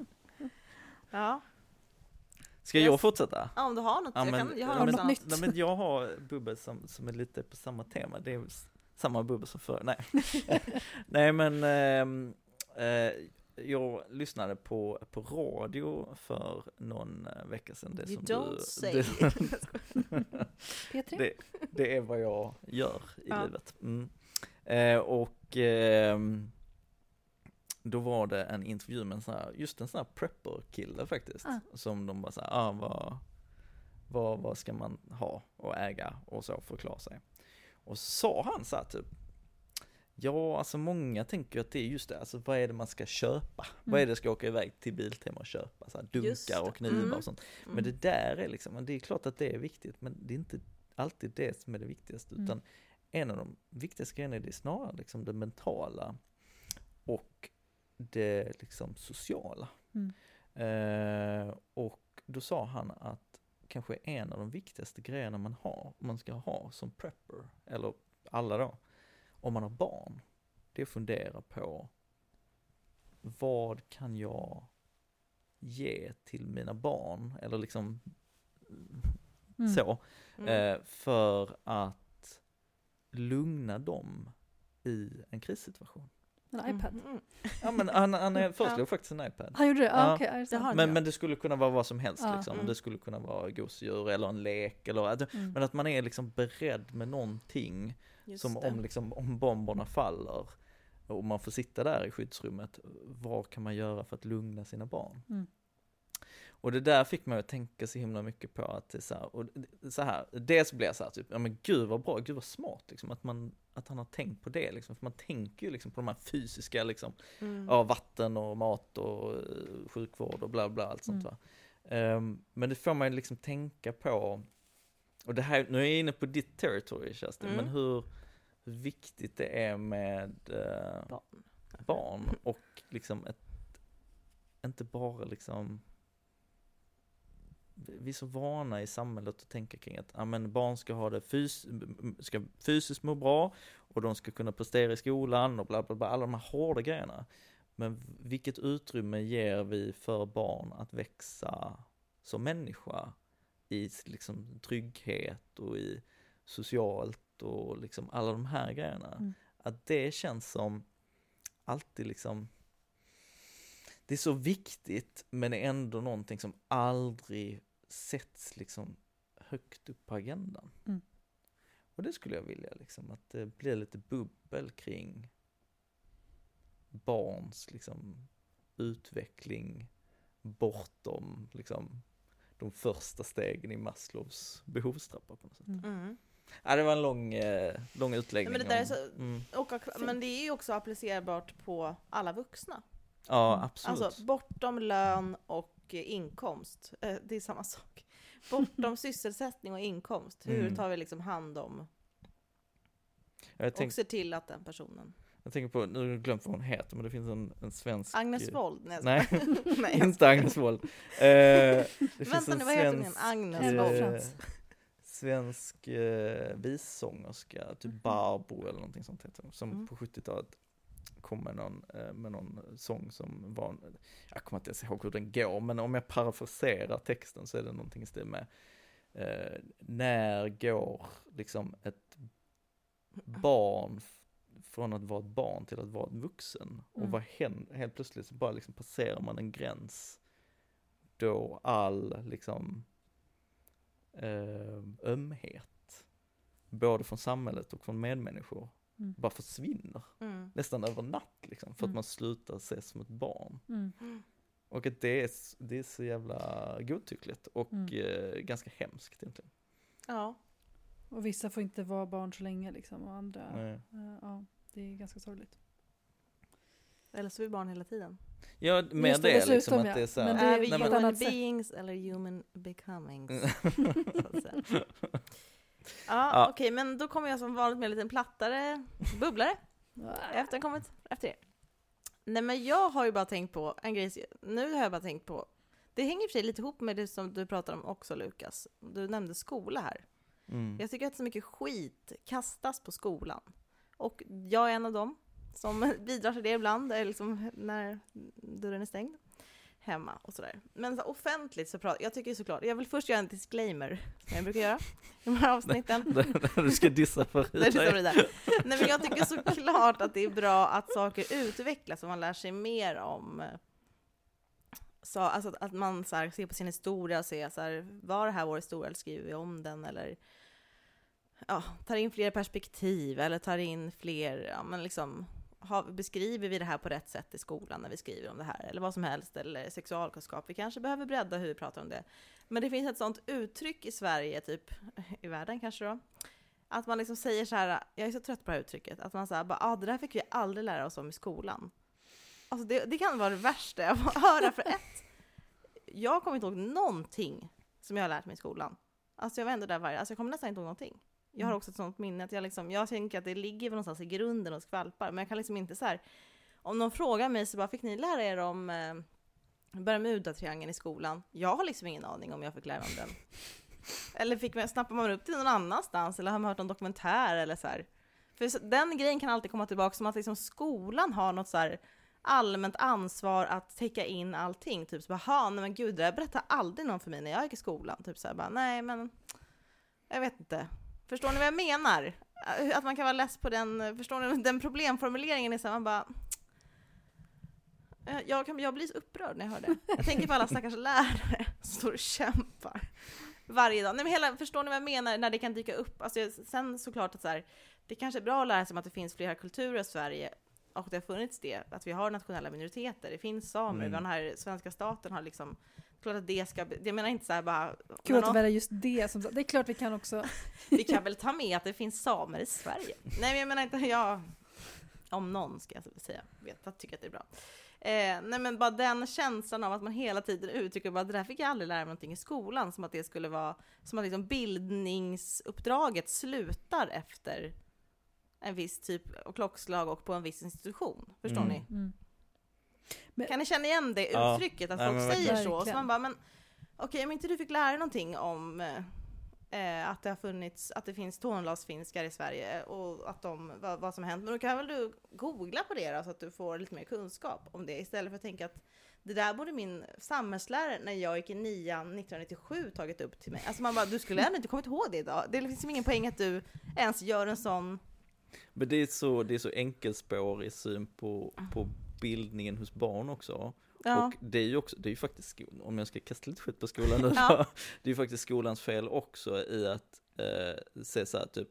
Ja. Ska jag fortsätta? ja, om du har något. Ja, jag, men, kan, jag har ja, något men, nytt? nej, men jag har bubbel som, som är lite på samma tema, det är samma bubbel som förr, nej. nej men, ehm, eh, jag lyssnade på, på radio för någon eh, vecka sedan. Det You som don't du, say. Det, P3? det, det är vad jag gör i Ja. livet. Mm. Eh, och ehm, då var det en intervju med en sån här, just en sån här prepper-kille faktiskt. Ah. Som de bara såhär, ah, vad, vad, vad ska man ha och äga och så för att klara sig. Och så sa han så här typ, ja alltså många tänker att det är just det, alltså vad är det man ska köpa? Vad är det jag ska åka iväg till Biltema och köpa? Så här, dunkar och knivar Mm. och sånt. Mm. Men det där är liksom, det är klart att det är viktigt, men det är inte alltid det som är det viktigaste, Mm. utan en av de viktigaste grejerna är det snarare liksom det mentala och det liksom sociala. Mm. Eh, och då sa han att kanske en av de viktigaste grejerna man har, man ska ha som prepper, eller alla då, om man har barn, det är att fundera på vad kan jag ge till mina barn, eller liksom Mm. så, Mm. eh, för att lugna dem i en krissituation. En iPad? Mm. Ja men han, han är- föreslog faktiskt en iPad. Han gjorde det? Ja, Ja. okej. ja, det Men, men det skulle kunna vara vad som helst Ja. liksom. Mm. Det skulle kunna vara gosedjur eller en lek eller, att- Mm. men att man är liksom beredd med någonting Just som det. om liksom, om bomberna faller och man får sitta där i skyddsrummet, vad kan man göra för att lugna sina barn? Och det där fick mig att tänka så himla mycket på att det är så här, och det- så här, dels blev jag så här typ, ja men gud vad bra, gud vad smart liksom, att man, att han har tänkt på det liksom, för man tänker ju liksom på de här fysiska liksom, Mm. ja vatten och mat och eh, sjukvård och bla bla allt sånt Mm. va. Ehm, men det får man ju liksom tänka på, och det här, nu är jag inne på ditt territory Kerstin, Mm. men hur, viktigt det är med eh, Barn. barn och liksom ett, inte bara liksom vi är så vana i samhället att tänka kring att ja, men barn ska ha det fys ska fysiskt må bra och de ska kunna prestera i skolan och bla bla bla, alla de här hårda grejerna. Men vilket utrymme ger vi för barn att växa som människa i liksom trygghet och i socialt och liksom alla de här grejerna. Mm. Att det känns som alltid liksom det är så viktigt men det är ändå någonting som aldrig sätts liksom högt upp på agendan. Mm. Och det skulle jag vilja liksom att det blir lite bubbel kring barns liksom utveckling bortom liksom de första stegen i Maslows behovstrappa på något sätt. Mm. Mm. Ja, det var en lång, eh, lång utläggning. men det där är om- så- mm. Och, men det är ju också applicerbart på alla vuxna. Ja, Mm. absolut. Alltså bortom lön och eh, inkomst. Eh, Det är samma sak. Bortom sysselsättning och inkomst. Hur Mm. tar vi liksom hand om Jag, Och tänk, ser till att den personen... jag tänker på, nu har jag glömt vad hon heter, men det finns en, en svensk... Agnes eh, Wold? Nej, Nej, inte Agnes Wold. Eh, det Vänta nu, vad heter hon? Agnes Emma Wold. eh, svensk eh, vissångerska, typ Barbro eller någonting sånt heter hon, som Mm. på 70-talet kom med någon, eh, med någon sång som var, jag kommer inte ens ihåg hur den går, men om jag parafraserar texten så är det någonting i stil med eh, när går liksom ett barn från att vara ett barn till att vara en vuxen? Och Mm. vad händer, helt plötsligt så bara liksom passerar man en gräns då all liksom eh, ömhet, både från samhället och från medmänniskor, Mm. bara försvinner. Mm. Nästan över natt liksom, för att Mm. man slutar ses som ett barn. Mm. Och att det är, det är så jävla godtyckligt och Mm. eh, ganska hemskt egentligen. Ja. Och vissa får inte vara barn så länge liksom och andra, eh, ja, det är ganska sorgligt. Eller så är vi barn hela tiden. Ja, med Just det, det, liksom att det är så Men här, det är vi men- human beings eller human becomings? Ja. Ja, okej, men då kommer jag som vanligt med en liten plattare bubblare. Efter kommit efter er. Nej men jag har ju bara tänkt på en grej, nu har jag bara tänkt på, det hänger i och för sig lite ihop med det som du pratade om också Lukas. Du nämnde skola här. mm. Jag tycker att så mycket skit kastas på skolan. Och jag är en av dem som bidrar till det ibland, eller liksom när dörren är stängd hemma och sådär. Men så offentligt så pratar jag tycker såklart, jag vill först göra en disclaimer, som jag brukar göra i de här avsnitten. Där du ska dissa där. Nej men jag tycker såklart att det är bra att saker utvecklas och man lär sig mer om så, alltså att- att man så här, ser på sin historia och ser så här, var det här vår historia eller skriver vi om den eller ja, tar in fler perspektiv eller tar in fler, ja men liksom har, beskriver vi det här på rätt sätt i skolan när vi skriver om det här eller vad som helst eller sexualkunskap. Vi kanske behöver bredda hur vi pratar om det. Men det finns ett sånt uttryck i Sverige, typ i världen kanske då, att man liksom säger så här, jag är så trött på det här uttrycket, att man säger bara, ah, det där fick vi aldrig lära oss om i skolan. Alltså det, det kan vara det värsta jag får höra, för ett, jag kommer inte ihåg någonting som jag har lärt mig i skolan. Alltså jag var ändå där varje, alltså jag kommer nästan inte ihåg någonting. Jag har Mm. också ett sånt minne att jag liksom, jag tänker att det ligger någonstans i grunden och skvalpar, men jag kan liksom inte så här. om någon frågar mig så bara, fick ni lära er om eh, Bermuda-triangeln i skolan? Jag har liksom ingen aning om jag fick lära om den. Eller fick man, snappar man upp till någon annanstans, eller har man hört någon dokumentär eller så här. För så, den grejen kan alltid komma tillbaka som att liksom skolan har något så här allmänt ansvar att täcka in allting. Typ så bara, "Ha, nej men gud, det berättade aldrig någon för mig när jag gick i skolan. Typ så här, bara, nej men, jag vet inte. Förstår ni vad jag menar? Att man kan vara less på den, förstår ni, den problemformuleringen är så här, man bara, Eh, jag, kan, jag blir så upprörd när jag hör det. Jag tänker på alla stackars lärare som står och kämpar varje dag. Nej, men hela, förstår ni vad jag menar när det kan dyka upp? Alltså, jag- sen såklart att så här, det kanske är bra att lära sig om att det finns flera kulturer i Sverige och det har funnits det, att vi har nationella minoriteter. Det finns samer, Mm. den här svenska staten har liksom, klart att det ska, jag menar inte så här bara, Kul att väljer just det som Det är klart vi kan också. vi kan väl ta med att det finns samer i Sverige? Nej, men jag menar inte, jag, om någon ska jag säga, vet att tycker att det är bra. Eh, nej men bara den känslan av att man hela tiden uttrycker bara det där fick jag aldrig lära mig någonting i skolan, som att det skulle vara, som att liksom bildningsuppdraget slutar efter en viss typ av klockslag och på en viss institution. Förstår Mm. ni? Mm. Men- Kan ni känna igen det Ja. uttrycket? Att Nej, folk säger verkligen. så, så Verkligen. man bara, men okej om inte du fick lära dig någonting om eh, att det har funnits, att det finns tornedalsfinskar i Sverige och att de, vad, vad som har hänt, men då kan väl du googla på det då, så att du får lite mer kunskap om det istället för att tänka att det där borde min samhällslärare när jag gick i nian 1997 tagit upp till mig. Alltså man bara, du skulle ändå inte kommit ihåg det idag. Det finns liksom ingen poäng att du ens gör en sån Men det är så, det är så enkelspårig syn på, på bildningen hos barn också. Ja. Och det är ju också, det är ju faktiskt, skolan, om jag ska kasta lite skit på skolan nu Ja. det är ju faktiskt skolans fel också i att eh, se så här typ,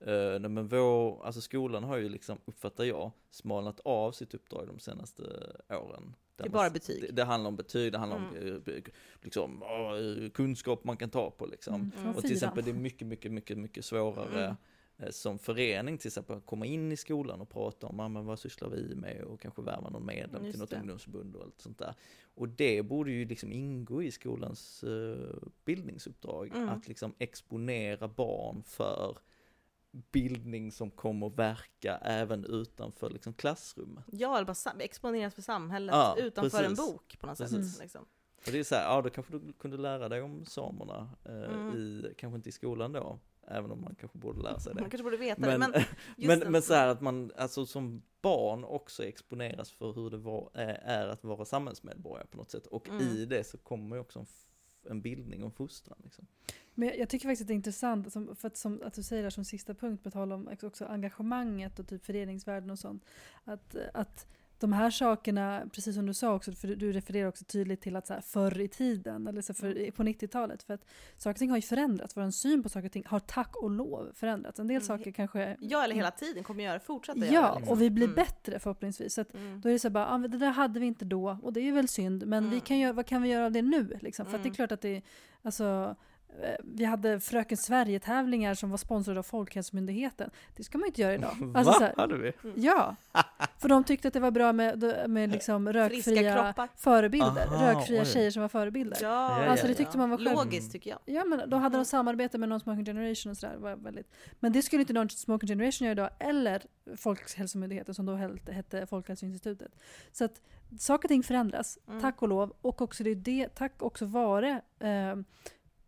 eh, men vår, alltså skolan har ju liksom, uppfattar jag, smalnat av sitt uppdrag de senaste åren. Det är bara betyg. Det, det handlar om betyg, det handlar om Mm. eh, liksom, eh, kunskap man kan ta på liksom. Mm, från Och till exempel det är mycket, mycket, mycket, mycket svårare Mm. Eh, som förening till exempel att komma in i skolan och prata om, "Ah, men vad sysslar vi med och kanske värva någon medlem Just till något det. ungdomsförbund och allt sånt där. Och det borde ju liksom ingå i skolans eh, bildningsuppdrag, Mm. att liksom exponera barn för bildning som kommer verka även utanför liksom klassrummet. Ja, eller bara exponeras för samhället Ja, utanför en precis. bok på något sätt. Liksom. Och det är så här, ja då kanske du kunde lära dig om samerna, eh, Mm. i, kanske inte i skolan då, även om man kanske borde lära sig det. Man kanske borde veta Men, det, men just men, det. men så här att man, alltså som barn också exponeras för hur det var, eh, är att vara samhällsmedborgare på något sätt. Och Mm. i det så kommer ju också en, en bildning och fostran. Liksom. Men jag, tycker faktiskt att det är intressant, som, för att, som, att du säger där som sista punkt, på tal om också- också engagemanget och typ föreningsvärlden och sånt. Att, att de här sakerna, precis som du sa också, för du, refererar också tydligt till att så här, förr i tiden, eller så för, på 90-talet, för att saker och ting har ju förändrats. Vår syn på saker och ting har tack och lov förändrats. En del Mm. saker kanske... ja, eller hela tiden kommer göra, fortsätta göra. Ja, liksom. och vi blir Mm. bättre förhoppningsvis. Så att Mm. då är det så här bara, ah, det där hade vi inte då och det är ju väl synd, men vi Mm. kan göra, vad kan vi göra av det nu? Liksom? För att det är Mm. klart att det är, alltså, vi hade Fröken Sverige-tävlingar som var sponsrade av Folkhälsomyndigheten. Det ska man ju inte göra idag. Alltså, Va? så här, Hade vi? ja, för de tyckte att det var bra med, med liksom rökfria förebilder. Aha, rökfria oj. tjejer som var förebilder. Ja, Alltså, det tyckte man var skönt. Logiskt tycker jag. Ja men då hade de samarbete med någon Smoking Generation och sådär. Var väldigt. Men det skulle inte någon Smoking Generation göra idag, eller Folkhälsomyndigheten som då hette, hette Folkhälsoinstitutet. Så att saker och ting förändras, Mm. tack och lov. Och också det, är det tack också vare eh,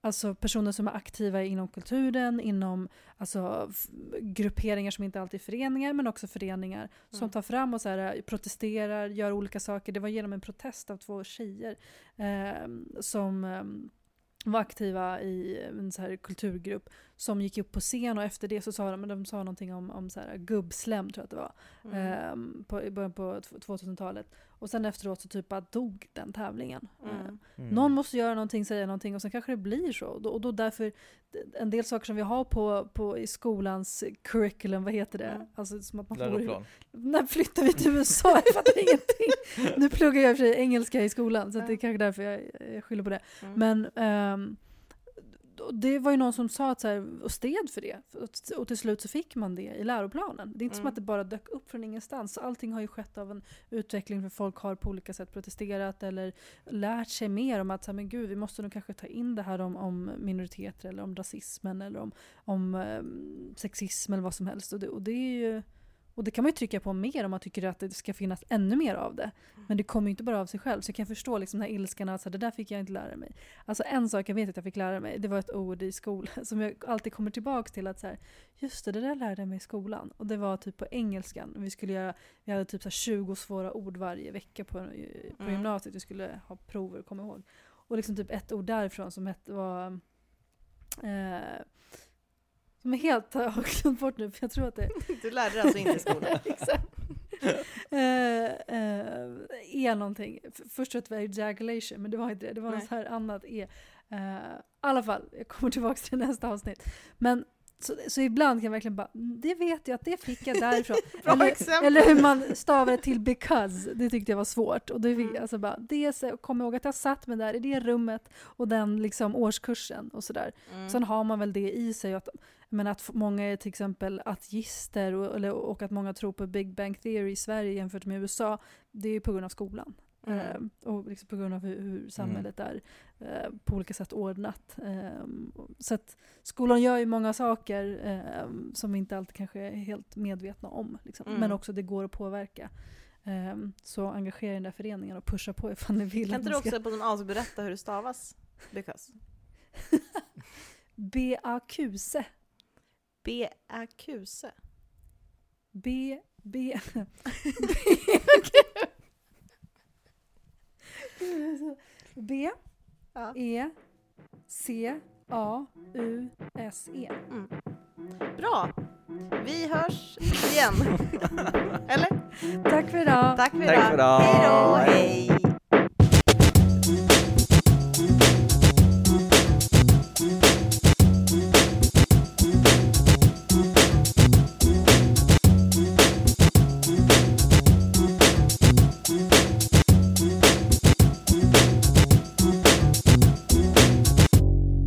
alltså personer som är aktiva inom kulturen, inom alltså, grupperingar som inte alltid är föreningar, men också föreningar som Mm. tar fram och så här, protesterar, gör olika saker. Det var genom en protest av två tjejer eh, som eh, var aktiva i en så här kulturgrupp som gick upp på scen och efter det så sa de, men de sa någonting om, om så här gubbslem tror jag att det var, Mm. ehm, på, i början på 2000-talet. Och sen efteråt så typ bara dog den tävlingen. Mm. Ehm, Mm. någon måste göra någonting, säga någonting och sen kanske det blir så. Och då, och då därför, en del saker som vi har på, på i skolans curriculum, vad heter det? Mm. Alltså som att man får när flyttar vi till USA? Jag fattar ingenting. Nu pluggar jag för sig engelska i skolan så det är kanske därför jag, jag skyller på det. Mm. Men ehm, det var ju någon som sa att så här, och stred för det. Och- till slut så fick man det i läroplanen. Det är inte som Mm. att det bara dök upp från ingenstans. Allting har ju skett av en utveckling för folk har på olika sätt protesterat eller lärt sig mer om att så här, men gud, vi måste nog kanske ta in det här om, om minoriteter eller om rasismen eller om, om ehm, sexism eller vad som helst. Och det, och det är ju och det kan man ju trycka på mer om man tycker att det ska finnas ännu mer av det. Men det kommer ju inte bara av sig själv. Så jag kan förstå liksom den här ilskan att det där fick jag inte lära mig. Alltså en sak jag vet att jag fick lära mig, det var ett ord i skolan som jag alltid kommer tillbaka till att så här, just det, det där lärde jag mig i skolan. Och det var typ på engelskan. Vi, skulle göra, vi hade typ så här 20 svåra ord varje vecka på, på Mm. gymnasiet. Vi skulle ha prover och komma ihåg. Och liksom typ ett ord därifrån som hette var eh, som är helt har jag glömt bort nu för jag tror att det Du lärde dig alltså inte i skolan? Exakt. Eh, eh, e någonting. Först jag att det var ejaculation, men det var inte det. Det var Nej. något så här annat e. I alla fall, jag kommer tillbaka till nästa avsnitt. Men så, så ibland kan jag verkligen bara, "Mm, det vet jag att det fick jag därifrån. Eller, eller hur man stavar det till because, det tyckte jag var svårt. Och det fick, Mm. alltså bara, det, så- kom ihåg att jag satt mig där i det rummet och den liksom årskursen och sådär. Mm. Sen har man väl det i sig. Att, men att många är till exempel ateister och, och att många tror på Big Bang Theory i Sverige jämfört med USA. Det är ju på grund av skolan. Mm. Och liksom på grund av hur, hur samhället är eh, på olika sätt ordnat. Eh, så att skolan gör ju många saker som vi inte alltid kanske är helt medvetna om. Liksom. Mm. Men också det går att påverka. Så engagera i den där föreningen och pusha på ifall ni vill. Kan inte du också på någon avsnitt berätta hur det stavas? Because. B-A-Q-C. B-A-Q-C. B, B, B, Ja. E, C, A, U, S, E. Bra! Vi hörs igen. Eller? Tack för idag. Tack för Tack för idag. idag. Hej då! Hej!